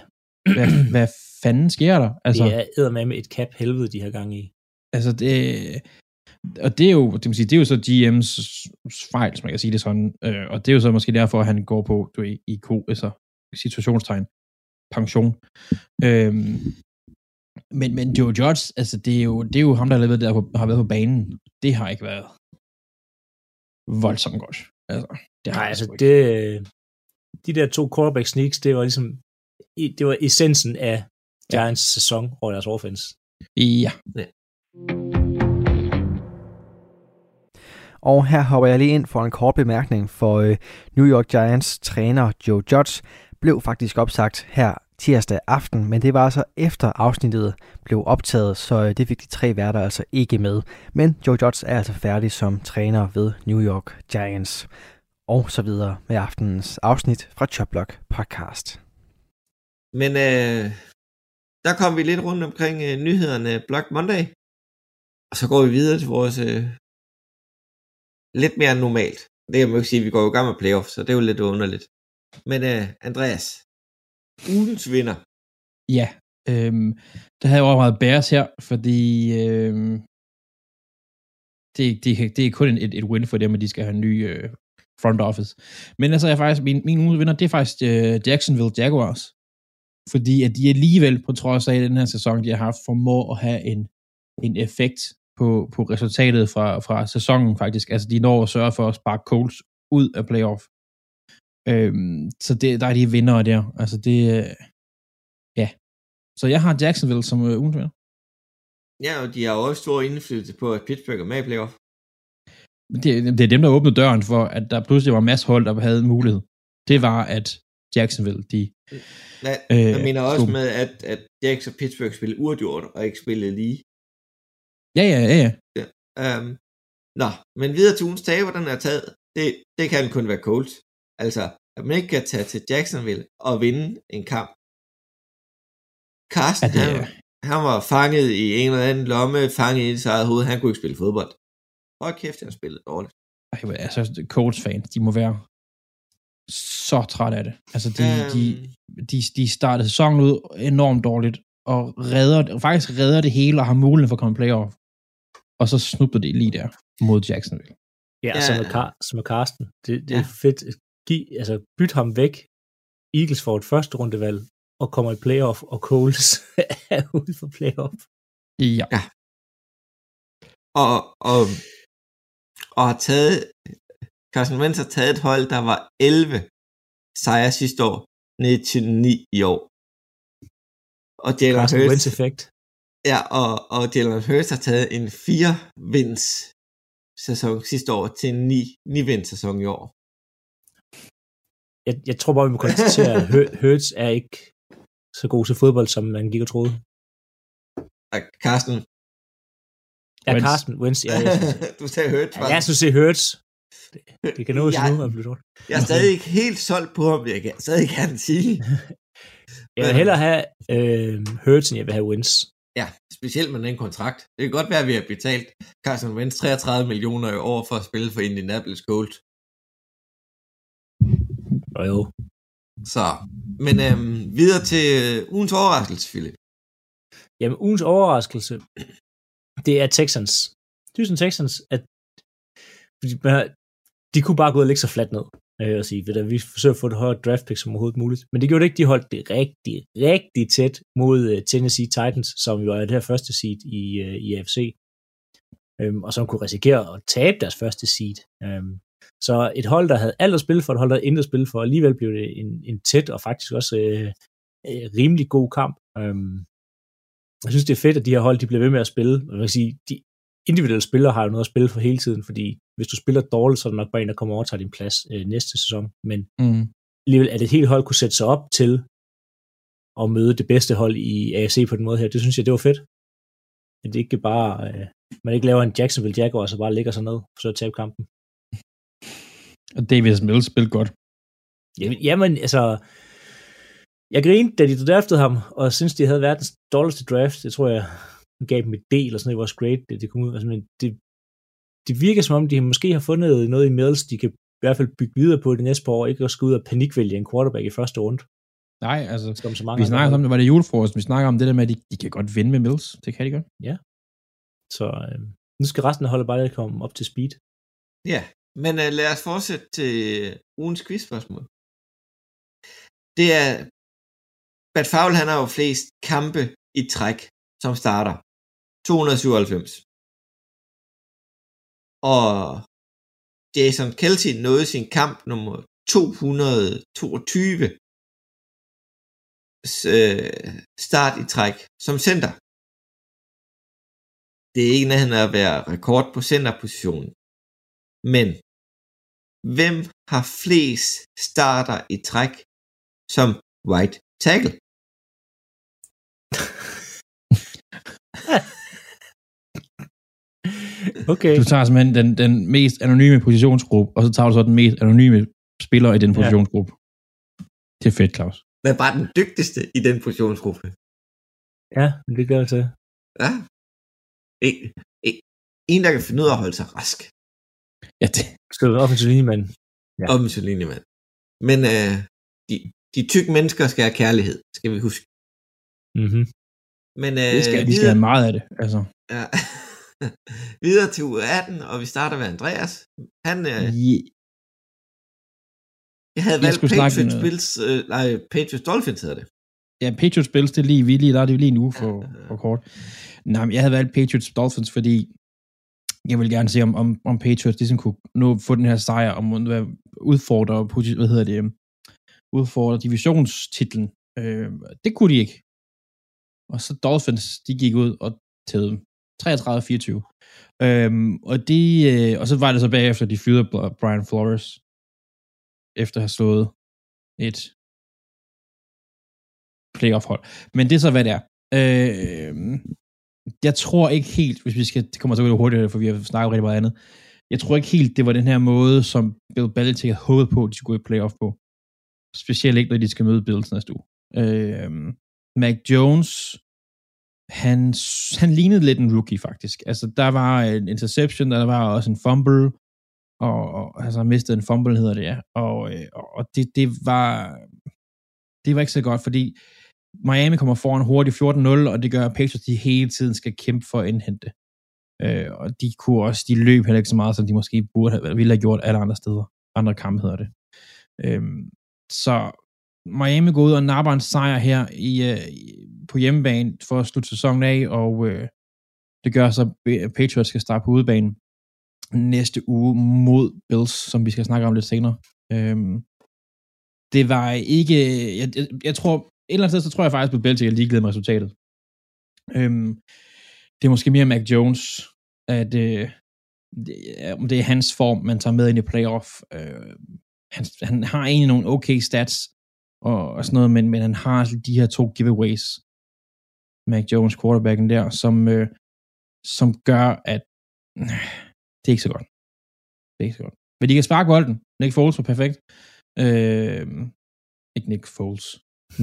Hvad, hvad fanden sker der? Altså, det er eddermame et cap helvede, de har gang i. Altså det, og det er jo, det, vil sige, det er jo så GM's fejl, som man kan sige det sådan, øh, og det er jo så måske derfor, at han går på, du ved, i ko, altså situationstegn, pension. Øhm, men, men Joe Judge, altså det er jo, det er jo ham, der har, været der, på, har været på banen. Det har ikke været voldsomt godt. Altså, det har Nej, altså det, de der to quarterback sneaks, det var ligesom, det var essensen af Giants sæson over deres offense. Ja, og her hopper jeg lige ind for en kort bemærkning, for øh, New York Giants træner Joe Judge blev faktisk opsagt her tirsdag aften, men det var altså efter afsnittet blev optaget, så øh, det fik de tre værter altså ikke med. Men Joe Judge er altså færdig som træner ved New York Giants. Og så videre med aftenens afsnit fra Choplock Podcast. Men øh, der kom vi lidt rundt omkring øh, nyhederne Black Monday. Og så går vi videre til vores øh, lidt mere normalt. Det kan man jo ikke sige, vi går jo i gang med playoff, så det er jo lidt underligt. Men øh, Andreas, ugens vinder. Ja, øh, der havde jeg overvejet Bears her, fordi øh, det, det, det er kun et, et win for dem, at de skal have en ny øh, front office. Men altså, jeg faktisk, min, min ugens vinder, det er faktisk øh, Jacksonville Jaguars. Fordi at de alligevel, på trods af den her sæson, de har haft, formår at have en, en effekt på, på resultatet fra, fra sæsonen faktisk. Altså, de når at sørge for at sparke Colts ud af playoff. Øhm, så det, der er de vinder der. Altså, det, øh, ja. Så jeg har Jacksonville som øh, ugens vinder. Ja, og de har også stor indflydelse på, at Pittsburgh er med i playoff. det, det er dem, der åbnede døren for, at der pludselig var masser hold, der havde en mulighed. Det var, at Jacksonville, de... Øh, jeg mener også med, at, at Jacks og Pittsburgh spillede uafgjort, og ikke spillede lige. Ja, ja, ja, ja. Um, nå, men videre til ugens taber, den er taget. Det, det kan kun være Colts. Altså, at man ikke kan tage til Jacksonville og vinde en kamp. Carsten, Ja, det han, han var fanget i en eller anden lomme, fanget i sit eget hoved. Han kunne ikke spille fodbold. Hold kæft, han spillede dårligt. Ej, hvor- altså, Colts-fans, de må være så trætte af det. Altså, de, Øhm. de, de, de startede sæsonen ud enormt dårligt, og redder, faktisk redder det hele og har muligheden for at komme playoff. Og så snubler det lige der mod Jacksonville. Ja, Ja. som, med Car- som med Karsten. Det, det Ja. er fedt. Giv, altså, byt ham væk. Eagles får et første rundevalg og kommer i playoff, og Coles er ude for playoff. Ja. Og, og, og har taget, Carson Wentz har taget et hold, der var 11 sejre sidste år, ned til 9 i år. Og Jalen Carsten Hurts, Wentz effekt. Ja, og, og Jalen Hurts har taget en 4 vinds sæson sidste år til en 9, 9 vinds sæson i år. Jeg, jeg tror bare, vi må konstatere, at Hur- Hurts er ikke så god til fodbold, som man gik og troede. Og Carsten, Ja, Wentz. Carsten Wentz. Ja, jeg, synes, du sagde Hurts. ja, jeg synes, det er Hurts. Det, det kan nås jeg, nu at blive gjort. jeg er stadig ikke helt solgt på ham, jeg kan stadig gerne sige. Jeg vil hellere have øh, Hurts, end jeg vil have Wentz. Ja, specielt med den kontrakt. Det kan godt være, at vi har betalt Carson Wentz 33 millioner i år for at spille for Indianapolis Colts. Og jo, Så, men øhm, videre til øh, ugens overraskelse, Philip. Jamen, ugens overraskelse, det er Texans. Houston Texans, at de kunne bare gå og lægge sig fladt ned øh, og sige, at vi forsøger at få det højere draft pick som overhovedet muligt. Men det gjorde det ikke, de holdt det rigtig, rigtig tæt mod øh, Tennessee Titans, som jo er det her første seed i, øh, i AFC, øh, og som kunne risikere at tabe deres første seed. Øh. så et hold, der havde alt at spille for, et hold, der havde intet at spille for, alligevel blev det en, en tæt og faktisk også øh, øh, rimelig god kamp. Øh. jeg synes, det er fedt, at de her hold, de bliver ved med at spille. Man kan sige, de individuelle spillere har jo noget at spille for hele tiden, fordi hvis du spiller dårligt, så er der nok bare en, der kommer over og tager din plads øh, næste sæson. Men Mm. alligevel, at et helt hold kunne sætte sig op til at møde det bedste hold i AFC på den måde her, det synes jeg, det var fedt. At det ikke bare, øh, man ikke laver en Jacksonville Jaguar, så bare ligger sig ned, og så tabe kampen. Og Davis Mills spillede godt. Jamen, jamen altså, jeg grinede, da de draftede ham, og synes de havde verdens dårligste draft. Det tror jeg, gav dem et D eller sådan noget, det var great, det, det kom ud. Altså, men det, det virker som om, de måske har fundet noget i Mills, de kan i hvert fald bygge videre på det næste par år, ikke at skulle ud og panikvælge en quarterback i første runde. Nej, altså, Som så mange vi snakker om, det var det julefrokost, vi snakker om det der med, at de, de kan godt vinde med Mills. Det kan de godt. Så øh, nu skal resten af holdet bare lige komme op til speed. Ja, men uh, lad os fortsætte til ugens quizspørgsmål. Det er, Bad Favl, han har jo flest kampe i træk, som starter. 297. Og Jason Kelsey nåede sin kamp nummer 222 øh, start i træk som center. Det er ikke nærheden at være rekord på centerpositionen. Men hvem har flest starter i træk som right tackle? Okay. Du tager simpelthen den, den mest anonyme positionsgruppe, og så tager du så den mest anonyme spiller i den Ja. positionsgruppe. Det er fedt, Claus. Hvad var den dygtigste i den positionsgruppe? Ja, men det gør jeg til. Ja. En, en, en, der kan finde ud af at holde sig rask. Ja, det, Skal du offensiv linjemand? Ja. Ja. Om mand. Men øh, de, de tykke mennesker skal have kærlighed, skal vi huske. Mm-hmm. Men øh, Det skal, de skal have meget af det. Altså, ja, videre til uge 18, og vi starter med Andreas. Han, øh, Je- jeg havde jeg valgt Patriots, Bills, øh, nej, Patriots Dolphins hedder det. ja, Patriots Bills, det er lige, vi lige, der er det lige uge for, Ja, for kort. Nej, men jeg havde valgt Patriots Dolphins, fordi jeg vil gerne se, om, om, om Patriots ligesom kunne nå få den her sejr, om at udfordre, hvad hedder det, øhm, udfordre divisionstitlen. Øh, det kunne de ikke. Og så Dolphins, de gik ud og tævede dem. 33-24. Øhm, og, de, øh, og så var det så bagefter, de fyrede Brian Flores, efter at have slået et playoff-hold. Men det er så, hvad det er. Øh, jeg tror ikke helt, hvis vi skal, det kommer så hurtigt, for vi har snakket rigtig meget andet, jeg tror ikke helt, det var den her måde, som Bill Belichick havde håbet på, at de skulle gå i playoff på. Specielt ikke, når de skal møde Bills næste uge. Øh, Mac Jones, han, han lignede lidt en rookie, faktisk. Altså, der var en interception, der var også en fumble, og, og altså, han mistede en fumble, hedder det, ja. Øh, og, og det, det var, det var ikke så godt, fordi Miami kommer foran hurtigt 14-0, og det gør, at Patriots de hele tiden skal kæmpe for at indhente. Øh, og de kunne også, de løb heller ikke så meget, som de måske burde have, ville have gjort alle andre steder. Andre kampe hedder det. Øh, så Miami går ud og napper en sejr her i, øh, på hjemmebane for at slutte sæsonen af, og øh, det gør så, at Patriots skal starte på udebanen næste uge mod Bills, som vi skal snakke om lidt senere. Øhm, det var ikke, jeg, jeg, jeg tror, et eller andet sted, så tror jeg faktisk, at Belichick er ligeglad med resultatet. Øhm, det er måske mere Mac Jones, at øh, det, om det er hans form, man tager med ind i playoff. Øh, han, han har egentlig nogle okay stats og, og sådan noget, men, men han har altså de her to giveaways, Mac Jones, quarterbacken der, som, øh, som gør, at øh, det er ikke så godt. Det er ikke så godt. Men de kan sparke bolden. Nick Foles var perfekt. Øh, ikke Nick Foles.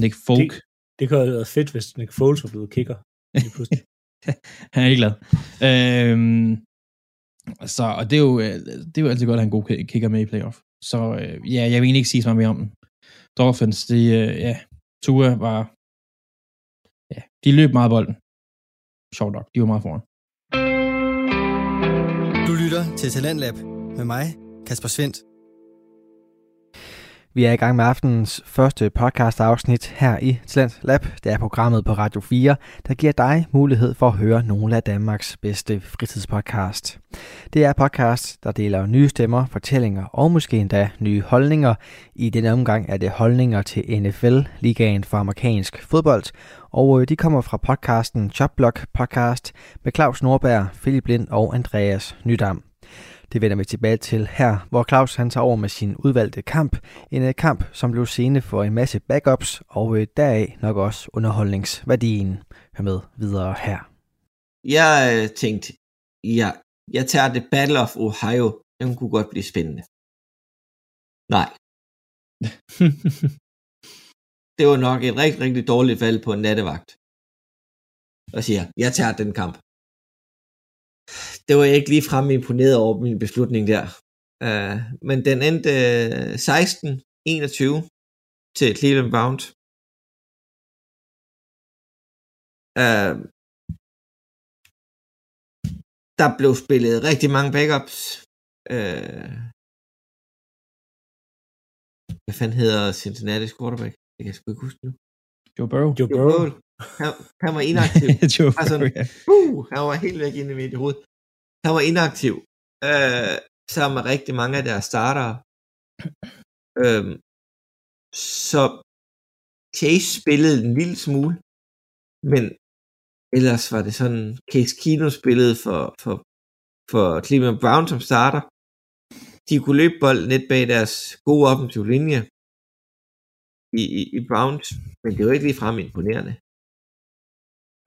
Nick Folk. Det, det kunne have været fedt, hvis Nick Foles var blevet kicker. Han er ikke glad. Øhm, så, og det er, jo, øh, det er jo altid godt at have en god ki- kicker med i playoff. Så øh, ja, jeg vil egentlig ikke sige så meget mere om den. Dolphins, de, øh, ja, Tua var, ja, de løb meget bolden. Sjovt nok, de var meget foran. Du lytter til Talentlab med mig, Kasper Svendt. Vi er i gang med aftenens første podcast afsnit her i Talent Lab. Det er programmet på Radio 4, der giver dig mulighed for at høre nogle af Danmarks bedste fritidspodcast. Det er podcast, der deler nye stemmer, fortællinger og måske endda nye holdninger. I denne omgang er det holdninger til NFL, ligaen for amerikansk fodbold, og øh, de kommer fra podcasten Chopblock Podcast med Claus Norberg, Philip Lind og Andreas Nydam. Det vender vi tilbage til her, hvor Claus han tager over med sin udvalgte kamp. En øh, kamp, som blev scene for en masse backups, og øh, deraf nok også underholdningsværdien. Hør med videre her. Jeg øh, tænkte, ja, jeg tager det Battle of Ohio. Den kunne godt blive spændende. Nej, det var nok et rigtig, rigtig dårligt valg på en nattevagt. Og siger, jeg tager den kamp. Det var jeg ikke lige fremme imponeret over min beslutning der. Uh, men den endte uh, 16-21 til Cleveland Browns. Uh, der blev spillet rigtig mange backups. Uh, hvad fanden hedder Cincinnati's quarterback? Det kan jeg sgu ikke huske nu. Joe Burrow. Joe Joe Burrow. Han, han var inaktiv. Joe Altså, ja. uh, han var helt væk inde i mit hoved. Han var inaktiv. Øh, sammen med rigtig mange af deres startere. Øhm, så Chase spillede en lille smule, men ellers var det sådan, Case Kino spillede for, for, for Cleveland Brown som starter. De kunne løbe bolden lidt bag deres gode offensive linje i, i, i Browns, men det var ikke ligefrem imponerende.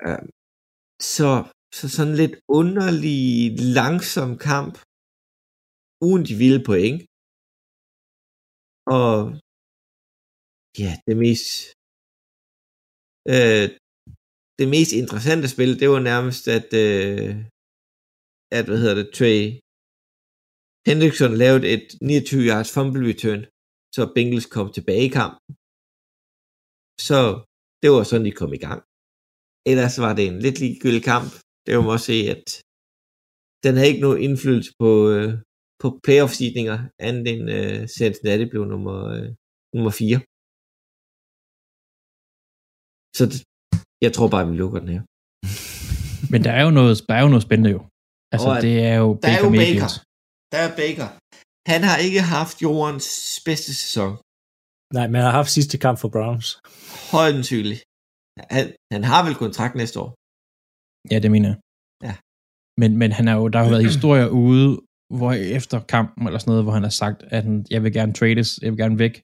Øh, så, så sådan lidt underlig, langsom kamp, uden de vilde point. Og ja, det mest øh, det mest interessante spil, det var nærmest, at, øh, at hvad hedder det, Trey Hendrickson lavede et 29 yards fumble return, så Bengals kom tilbage i kampen. Så det var sådan, de kom i gang ellers var det en lidt ligegyldig kamp. Det var også se, at den havde ikke nogen indflydelse på, øh, på playoff-sidninger, andet end øh, Cincinnati blev nummer, øh, nummer 4. Så det, jeg tror bare, vi lukker den her. Men der er jo noget, der er jo noget spændende jo. Altså, Og det er jo Der er Baker jo Mayfield. Baker. Der er Baker. Han har ikke haft jordens bedste sæson. Nej, men han har haft sidste kamp for Browns. Højden Han, han har vel kontrakt næste år. Ja, det mener jeg. Ja. Men, men han er jo, der har jo været historier ude, hvor efter kampen eller sådan noget, hvor han har sagt, at han, jeg vil gerne trades, jeg vil gerne væk.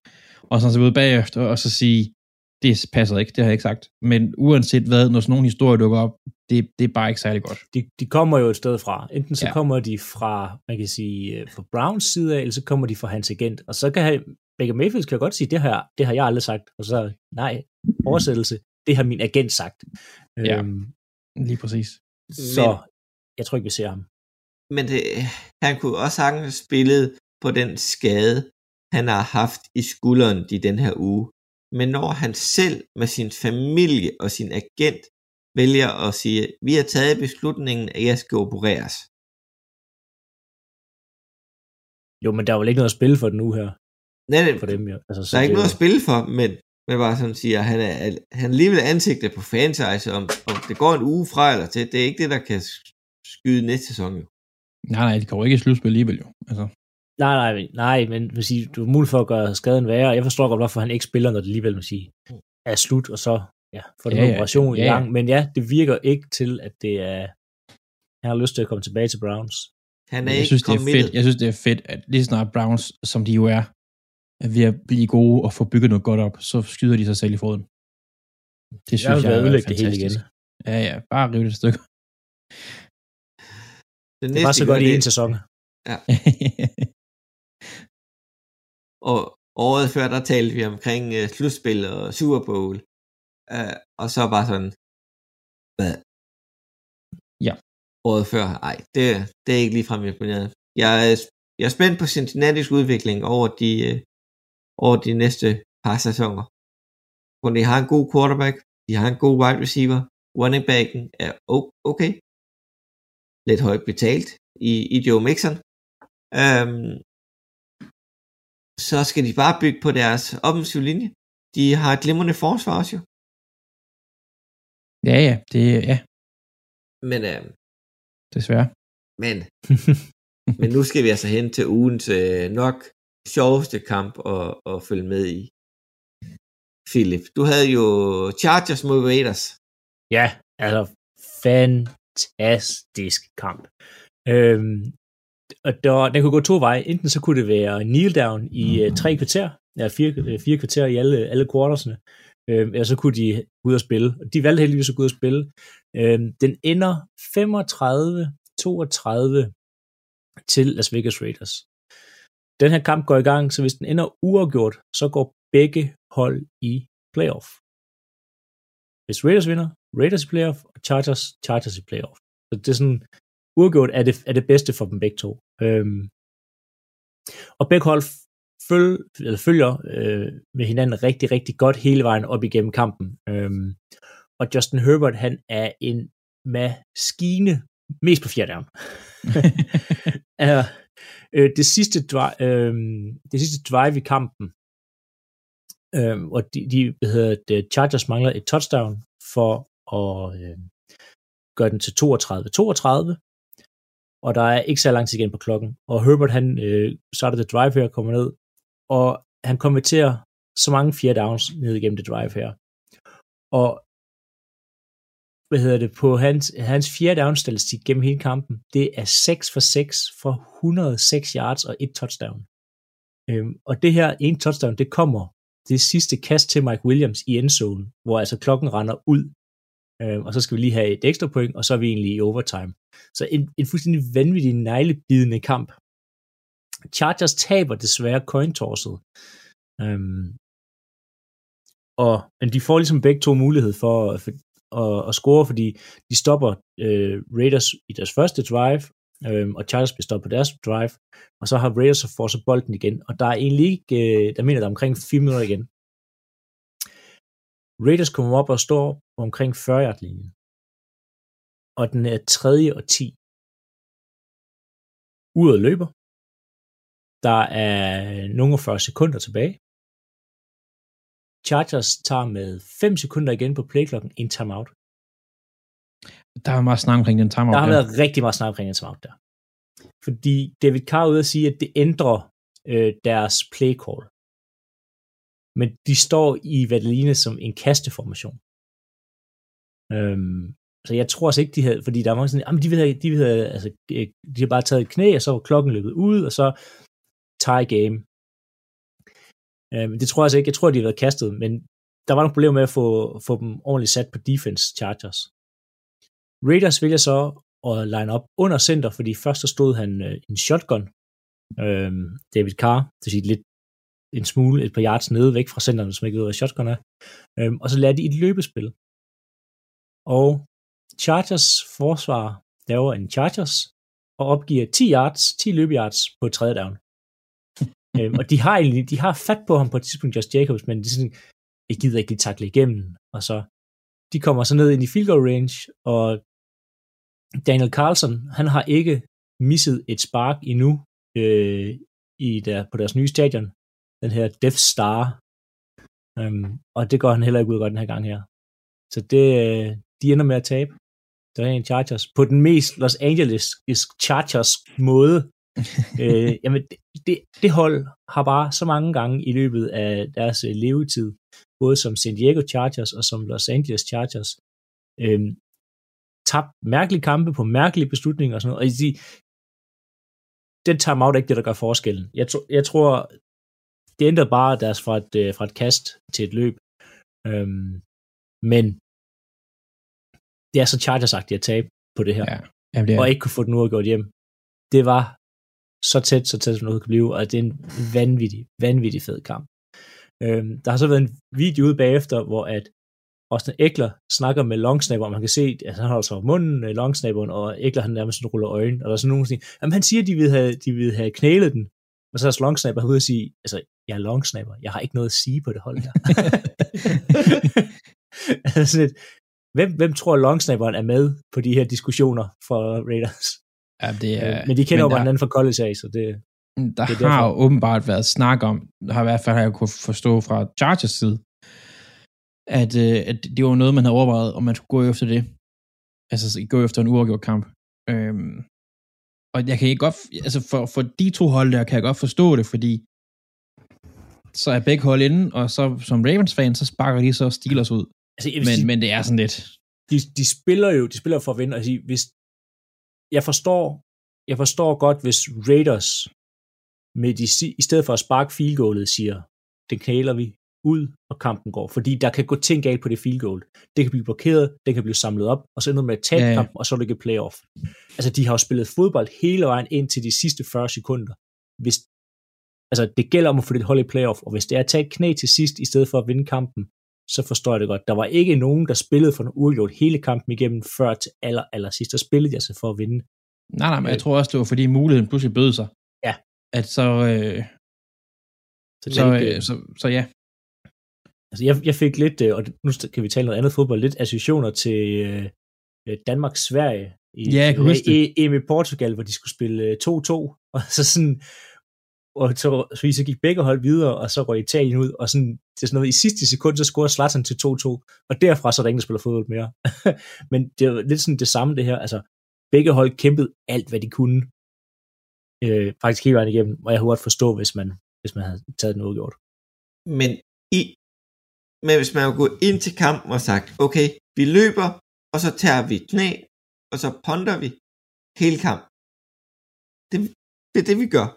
Og så er han så ude bagefter og så sige, det passer ikke, det har jeg ikke sagt. Men uanset hvad, når sådan nogle historier dukker op, det, det er bare ikke særlig godt. De, de kommer jo et sted fra. Enten så Ja. kommer de fra, man kan sige, øh, fra Browns side af, eller så kommer de fra hans agent. Og så kan han, Baker Mayfield kan jo godt sige, det har, det har jeg aldrig sagt. Og så, nej, oversættelse, det har min agent sagt. Ja. Øhm, Lige præcis. så Men- jeg tror ikke, vi ser ham. Men det, han kunne også sagtens have spillet på den skade, han har haft i skulderen i den her uge. Men når han selv med sin familie og sin agent vælger at sige, vi har taget beslutningen, at jeg skal opereres. Jo, men der er vel ikke noget at spille for den nu her, Nej, nej, for dem jo. Altså, så der er ikke det noget at spille for, men, men bare sådan siger, han er, han er alligevel ansigtet på franchise, om, om det går en uge fra eller til, det er ikke det, der kan skyde næste sæson. Jo. Nej, nej, det kommer ikke i slutspil alligevel jo. Altså, Nej, nej, nej, men vil sige, du er mulig for at gøre skaden værre. Jeg forstår godt, hvorfor han ikke spiller, når det alligevel vil sige, er slut, og så ja, får den Ja, ja, ja, operation ja, i gang. Men ja, det virker ikke til, at det er... Han har lyst til at komme tilbage til Browns. Han er jeg ikke synes, det er fedt. Jeg synes, det er fedt, at lige snart Browns, som de jo er, er ved at blive gode og få bygget noget godt op, så skyder de sig selv i foden. Det Jeg synes jeg, være er ødelægge det hele igen. fantastisk. Ja, ja, bare rive det et stykke. Det, Det var så godt i en sæson. Og året før, der talte vi omkring uh, slutspil og Super Bowl. Uh, og så bare sådan, hvad? Ja. Året før, ej, det, det er ikke ligefrem imponeret. Jeg er, jeg er spændt på Cincinnati's udvikling over de, uh, over de næste par sæsoner. For de har en god quarterback, de har en god wide receiver, running backen er okay. Lidt højt betalt i, i Joe Mixon. Um, så skal de bare bygge på deres offensive linje. De har et glimrende forsvar også jo. ja, ja, det ja, Men, øh, desværre. men, men nu skal vi altså hen til ugens øh, nok sjoveste kamp at, at følge med i. Philip, du havde jo Chargers mod Raiders. Ja, altså fantastisk kamp. Øhm, og der, den kunne gå to veje. Enten så kunne det være kneel down i uh, tre kvarter, ja, fire, øh, fire kvarter i alle, alle quartersne, øhm, eller så kunne de ud og spille. Og de valgte heldigvis at gå ud og spille. Øhm, den ender 35-32 til Las Vegas Raiders. Den her kamp går i gang, så hvis den ender uafgjort, så går begge hold i playoff. Hvis Raiders vinder, Raiders i playoff, og Chargers, Chargers i playoff. Så det er sådan, uafgjort er det, er det bedste for dem begge to. Øhm, og begge hold føl, eller følger øh, med hinanden rigtig, rigtig godt hele vejen op igennem kampen. Øhm, og Justin Herbert, han er en maskine, mest på fjerde er, øh, det, sidste drive, øh, det sidste drive i kampen, øh, og de, de hvad hedder det, Chargers mangler et touchdown for at øh, gøre den til 32-32, og der er ikke så lang tid igen på klokken. Og Herbert, han øh, starter det drive her, kommer ned, og han konverterer så mange fjerde downs ned igennem det drive her. Og hvad hedder det, på hans, hans fjerde down statistik gennem hele kampen, det er 6 for 6 for 106 yards og et touchdown. Øhm, og det her ene touchdown, det kommer det sidste kast til Mike Williams i endzone, hvor altså klokken render ud, øhm, og så skal vi lige have et ekstra point, og så er vi egentlig i overtime. Så en, en fuldstændig vanvittig neglebidende kamp. Chargers taber desværre coin tosset. Øhm, og, men de får ligesom begge to mulighed for, for at, at score, fordi de stopper øh, Raiders i deres første drive, øh, og Chargers bliver stoppet på deres drive, og så har Raiders så får så bolden igen, og der er egentlig ikke, øh, der mener der er omkring 4 minutter igen. Raiders kommer op og står på omkring 40 yard linjen. Og den er tredje og 10. Uret løber. Der er nogle 40 sekunder tilbage. Chargers tager med 5 sekunder igen på playklokken en timeout. Der er meget snak omkring den timeout. Der har der. været rigtig meget snak omkring en timeout der. Fordi David Carr er ude at sige, at det ændrer øh, deres play call. Men de står i hvad det ligner som en kasteformation. Øhm, så jeg tror også ikke, de havde, fordi der er mange sådan, jamen de have, de have, altså, øh, de har bare taget et knæ, og så var klokken løbet ud, og så tie game. Øh, det tror jeg altså ikke, jeg tror, de har været kastet, men der var nogle problemer med at få, få dem ordentligt sat på defense Chargers. Raiders vælger så at line op under center, fordi først så stod han øh, en shotgun, øh, David Carr, det vil lidt en smule, et par yards nede væk fra centeren, som ikke ved, hvad shotgun er. Øh, og så lader de et løbespil. Og Chargers forsvar laver en Chargers og opgiver 10 yards, 10 løbeyards på tredje down øhm, og de har egentlig, de har fat på ham på et tidspunkt, Josh Jacobs, men de sådan, jeg gider ikke lige takle igennem, og så de kommer så ned ind i field goal range, og Daniel Carlson, han har ikke misset et spark endnu øh, i der, på deres nye stadion, den her Death Star, øhm, og det går han heller ikke ud godt den her gang her. Så det, øh, de ender med at tabe. Der er en Chargers på den mest Los Angeles Chargers måde. øh, jamen, det, det, hold har bare så mange gange i løbet af deres øh, levetid, både som San Diego Chargers og som Los Angeles Chargers, øh, tabt mærkelige kampe på mærkelige beslutninger og sådan noget. Og de, den timeout er ikke det, der gør forskellen. Jeg, tro, jeg tror, det ændrer bare deres fra et, øh, fra et kast til et løb. Øhm, men det er så Chargers-agtigt at tabe på det her. Ja, ja det er. Og ikke kunne få den uafgjort hjem. Det var så tæt, så tæt som noget kan blive, og det er en vanvittig, vanvittig fed kamp. Øhm, der har så været en video ude bagefter, hvor at Austin Eckler snakker med longsnapper, og man kan se, at han holder sig over munden, øh, longsnapperen, og Eckler han nærmest sådan ruller øjnene, og der er sådan nogen, der siger, jamen han siger, at de vil have, de vil have knælet den, og så er longsnapper ude og sige, altså, jeg er longsnapper, jeg har ikke noget at sige på det hold her. altså, hvem, hvem tror longsnapperen er med på de her diskussioner for Raiders? Ja, det er, men de kender jo hinanden fra college af, så det... Der det har jo åbenbart været snak om, har i hvert fald har jeg kunne forstå fra Chargers side, at, øh, at det var noget, man havde overvejet, om man skulle gå efter det. Altså gå efter en uafgjort kamp. Øhm, og jeg kan ikke godt, altså for, for de to hold der, kan jeg godt forstå det, fordi så er begge hold inde, og så som Ravens-fan, så sparker de så Steelers ud. Altså, men, sige, men det er sådan lidt... De, de spiller jo, de spiller for at vinde, og sige, hvis, jeg forstår, jeg forstår godt, hvis Raiders med de, i stedet for at sparke field goalet, siger, det knæler vi ud, og kampen går. Fordi der kan gå ting galt på det field goal. Det kan blive blokeret, det kan blive samlet op, og så ender med at tabe ja, ja. kampen, og så er det ikke playoff. Altså, de har jo spillet fodbold hele vejen ind til de sidste 40 sekunder. Hvis, altså, det gælder om at få det hold i playoff, og hvis det er at tage et knæ til sidst, i stedet for at vinde kampen, så forstår jeg det godt. Der var ikke nogen, der spillede for en uafgjort hele kampen igennem, før til aller, aller sidst. Der spillede jeg sig for at vinde. Nej, nej, men jeg tror også, det var fordi muligheden pludselig bød sig. Ja. At så... Øh, så, så, øh, så, så ja. Altså, jeg, jeg fik lidt, øh, og nu kan vi tale noget andet fodbold, lidt associationer til øh, Danmark-Sverige i, ja, jeg kan huske i, i, i Portugal, hvor de skulle spille 2-2, og så sådan, og så, så, så gik begge hold videre, og så røg Italien ud, og sådan, det er sådan noget, i sidste sekund, så scorede Zlatan til 2-2, og derfra så er der ingen, der spiller fodbold mere. Men det er lidt sådan det samme det her, altså, begge hold kæmpede alt, hvad de kunne, øh, faktisk hele vejen igennem, og jeg kunne godt forstå, hvis man, hvis man havde taget den udgjort. Men, i, men hvis man går ind til kampen og sagt, okay, vi løber, og så tager vi knæ, og så ponder vi hele kampen. Det, det er det, vi gør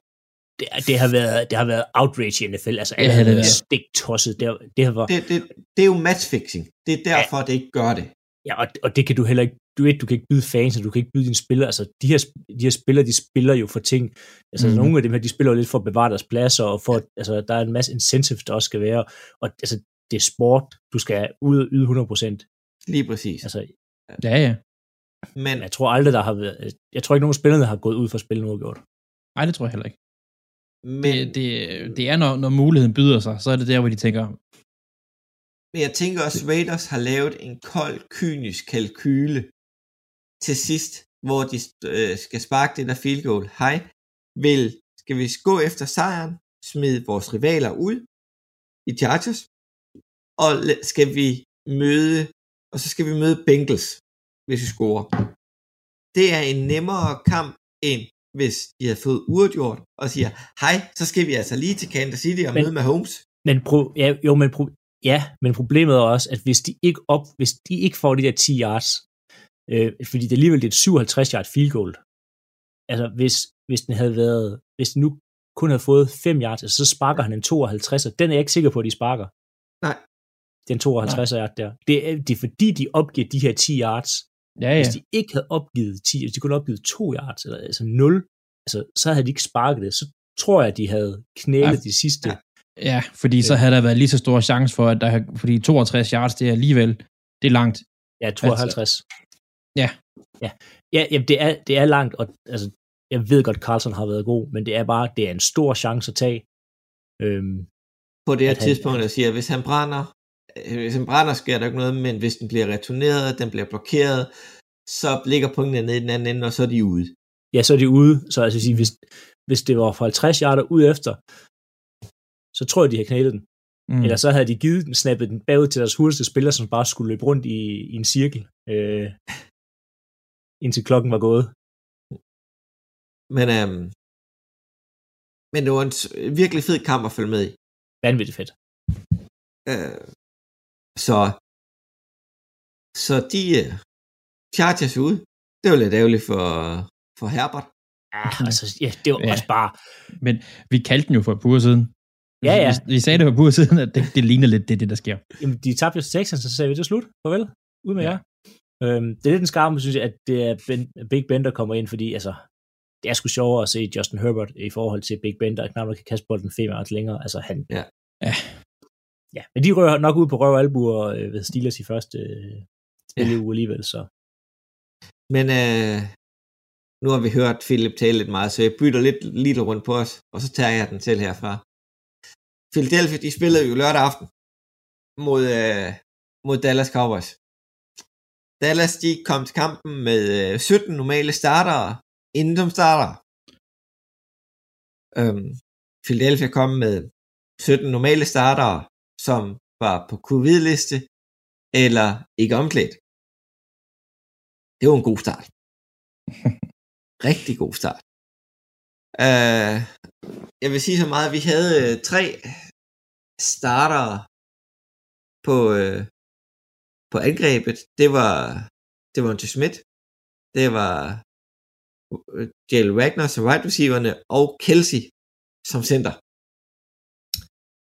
det, det, har været, det har været outrage i NFL. Altså, alle ja, har været stik tosset. Det, det, har været... det, det, det, er jo matchfixing. Det er derfor, ja. det ikke gør det. Ja, og, og det kan du heller ikke. Du, ved, du kan ikke byde fans, og du kan ikke byde dine spillere. Altså, de her, de her spillere, de spiller jo for ting. Altså, mm. nogle af dem her, de spiller jo lidt for at bevare deres pladser, og for, altså, der er en masse incentives, der også skal være. Og altså, det er sport. Du skal ud og yde 100%. Lige præcis. Altså, ja, ja. Men jeg tror aldrig, der har været... Jeg tror ikke, nogen spillere har gået ud for at spille noget gjort. Nej, det tror jeg heller ikke. Men det, det, det er, når, når muligheden byder sig, så er det der, hvor de tænker, Men jeg tænker også, Raiders har lavet en kold, kynisk kalkyle til sidst, hvor de øh, skal sparke det der field goal. Hej, vil, skal vi gå efter sejren, smide vores rivaler ud i Chargers, og skal vi møde, og så skal vi møde Bengals, hvis vi scorer. Det er en nemmere kamp, end hvis de har fået uafgjort, og siger, hej, så skal vi altså lige til Kansas City og men, møde med Holmes. Men, pro, ja, jo, men, pro, ja, men problemet er også, at hvis de ikke, op, hvis de ikke får de der 10 yards, øh, fordi det er alligevel et 57 yard field goal, altså hvis, hvis den havde været, hvis den nu kun havde fået 5 yards, altså, så sparker han en 52, og den er jeg ikke sikker på, at de sparker. Nej. Den 52 yard der. Det er, det er fordi, de opgiver de her 10 yards. Ja, ja. Hvis de ikke havde opgivet 10, hvis de kunne have opgivet 2 yards, eller altså 0, altså, så havde de ikke sparket det. Så tror jeg, at de havde knælet ja. de sidste. Ja. Ja, fordi så havde der været lige så stor chance for, at der, fordi 62 yards, det er alligevel, det er langt. Ja, 52. Altså, ja. Ja, ja jamen, det, er, det er langt, og altså, jeg ved godt, Carlson har været god, men det er bare, det er en stor chance at tage. Øhm, på det her tidspunkt, han, jeg siger, hvis han brænder, hvis han brænder, sker der ikke noget, men hvis den bliver returneret, den bliver blokeret, så ligger punktene nede i den anden ende, og så er de ude. Ja, så er de ude. Så altså, sige, hvis, hvis det var for 50 yarder ud efter, så tror jeg, de har knælet den. Mm. Eller så havde de givet den, snappet den bagud til deres hurtigste spiller, som bare skulle løbe rundt i, i en cirkel, øh, indtil klokken var gået. Men, øhm, men det var en virkelig fed kamp at følge med i. Vanvittigt fedt. Øh, så så de Chargers ud. Det var lidt ærgerligt for, for Herbert. Ja, altså, ja, det var ja. også bare... Men vi kaldte den jo for et par siden. Ja, ja. Vi, vi sagde det for et par siden, at det, det ligner lidt det, det, der sker. Jamen, de tabte jo til Texans, så sagde vi, det er slut. Farvel. Ud med ja. jer. Øhm, det er lidt en skarpe, synes jeg, at det er ben, Big Ben, der kommer ind, fordi altså, det er sgu sjovere at se Justin Herbert i forhold til Big Ben, der knap nok kan kaste bolden fem yards længere. Altså, han... Ja. ja. Ja, men de rører nok ud på røv og albuer øh, ved Steelers i første øh, spil ja. alligevel, så... Men øh, nu har vi hørt Philip tale lidt meget, så jeg bytter lidt lidt rundt på os, og så tager jeg den til herfra. Philadelphia, de spillede jo lørdag aften mod, øh, mod Dallas Cowboys. Dallas, de kom til kampen med øh, 17 normale startere, inden som starter. Øhm, Philadelphia kom med 17 normale startere, som var på covid-liste, eller ikke omklædt. Det var en god start. Rigtig god start. Uh, jeg vil sige så meget, at vi havde uh, tre starter på, uh, på angrebet. Det var, det var til Schmidt. Det var Jalen Wagner som wide receiverne, og Kelsey som center.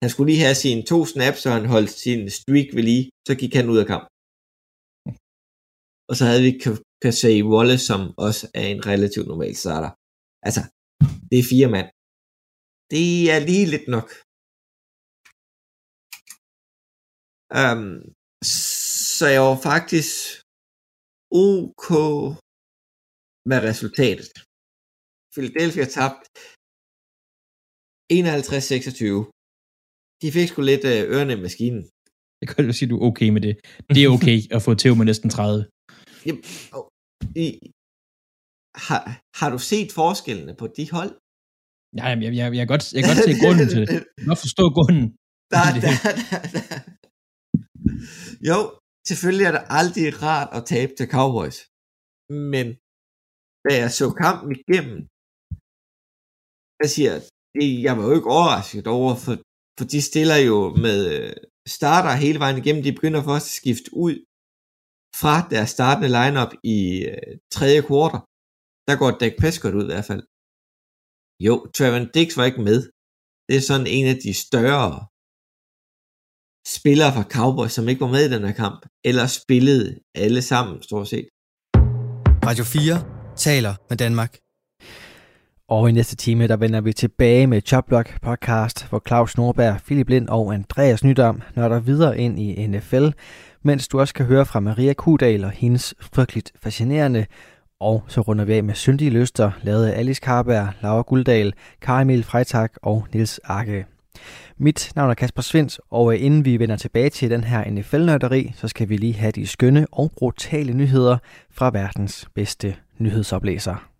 Han skulle lige have sine to snaps, og han holdt sin streak ved lige, så gik han ud af kamp. Og så havde vi Kasey Wallace, som også er en relativt normal starter. Altså, det er fire mand. Det er lige lidt nok. Um, så jeg var faktisk ok med resultatet. Philadelphia tabt 51-26. De fik sgu lidt øh, ørerne i maskinen. Jeg kan jo sige, at du er okay med det. Det er okay at få til med næsten 30. Jamen, i, har, har du set forskellene på de hold? Ja, jeg, jeg, jeg, kan godt, jeg kan godt se grunden til det. Jeg kan forstå grunden. Der, der, der, der. Jo, selvfølgelig er det aldrig rart at tabe til Cowboys. Men da jeg så kampen igennem, jeg siger, jeg var jo ikke overrasket over, for, for de stiller jo med øh, starter hele vejen igennem. De begynder først at skifte ud fra deres startende lineup i øh, tredje kvartal. Der går Dak Prescott ud i hvert fald. Jo, Trevor Dix var ikke med. Det er sådan en af de større spillere fra Cowboys, som ikke var med i den her kamp, eller spillede alle sammen, stort set. Radio 4 taler med Danmark. Og i næste time, der vender vi tilbage med Choplock podcast, hvor Claus Norberg, Philip Lind og Andreas Nydam nørder videre ind i NFL, mens du også kan høre fra Maria Kudal og hendes frygteligt fascinerende og så runder vi af med syndige lyster, lavet af Alice Karberg, Laura Guldal, Karimil Freitag og Nils Arke. Mit navn er Kasper Svens, og øh, inden vi vender tilbage til den her NFL-nørderi, så skal vi lige have de skønne og brutale nyheder fra verdens bedste nyhedsoplæser.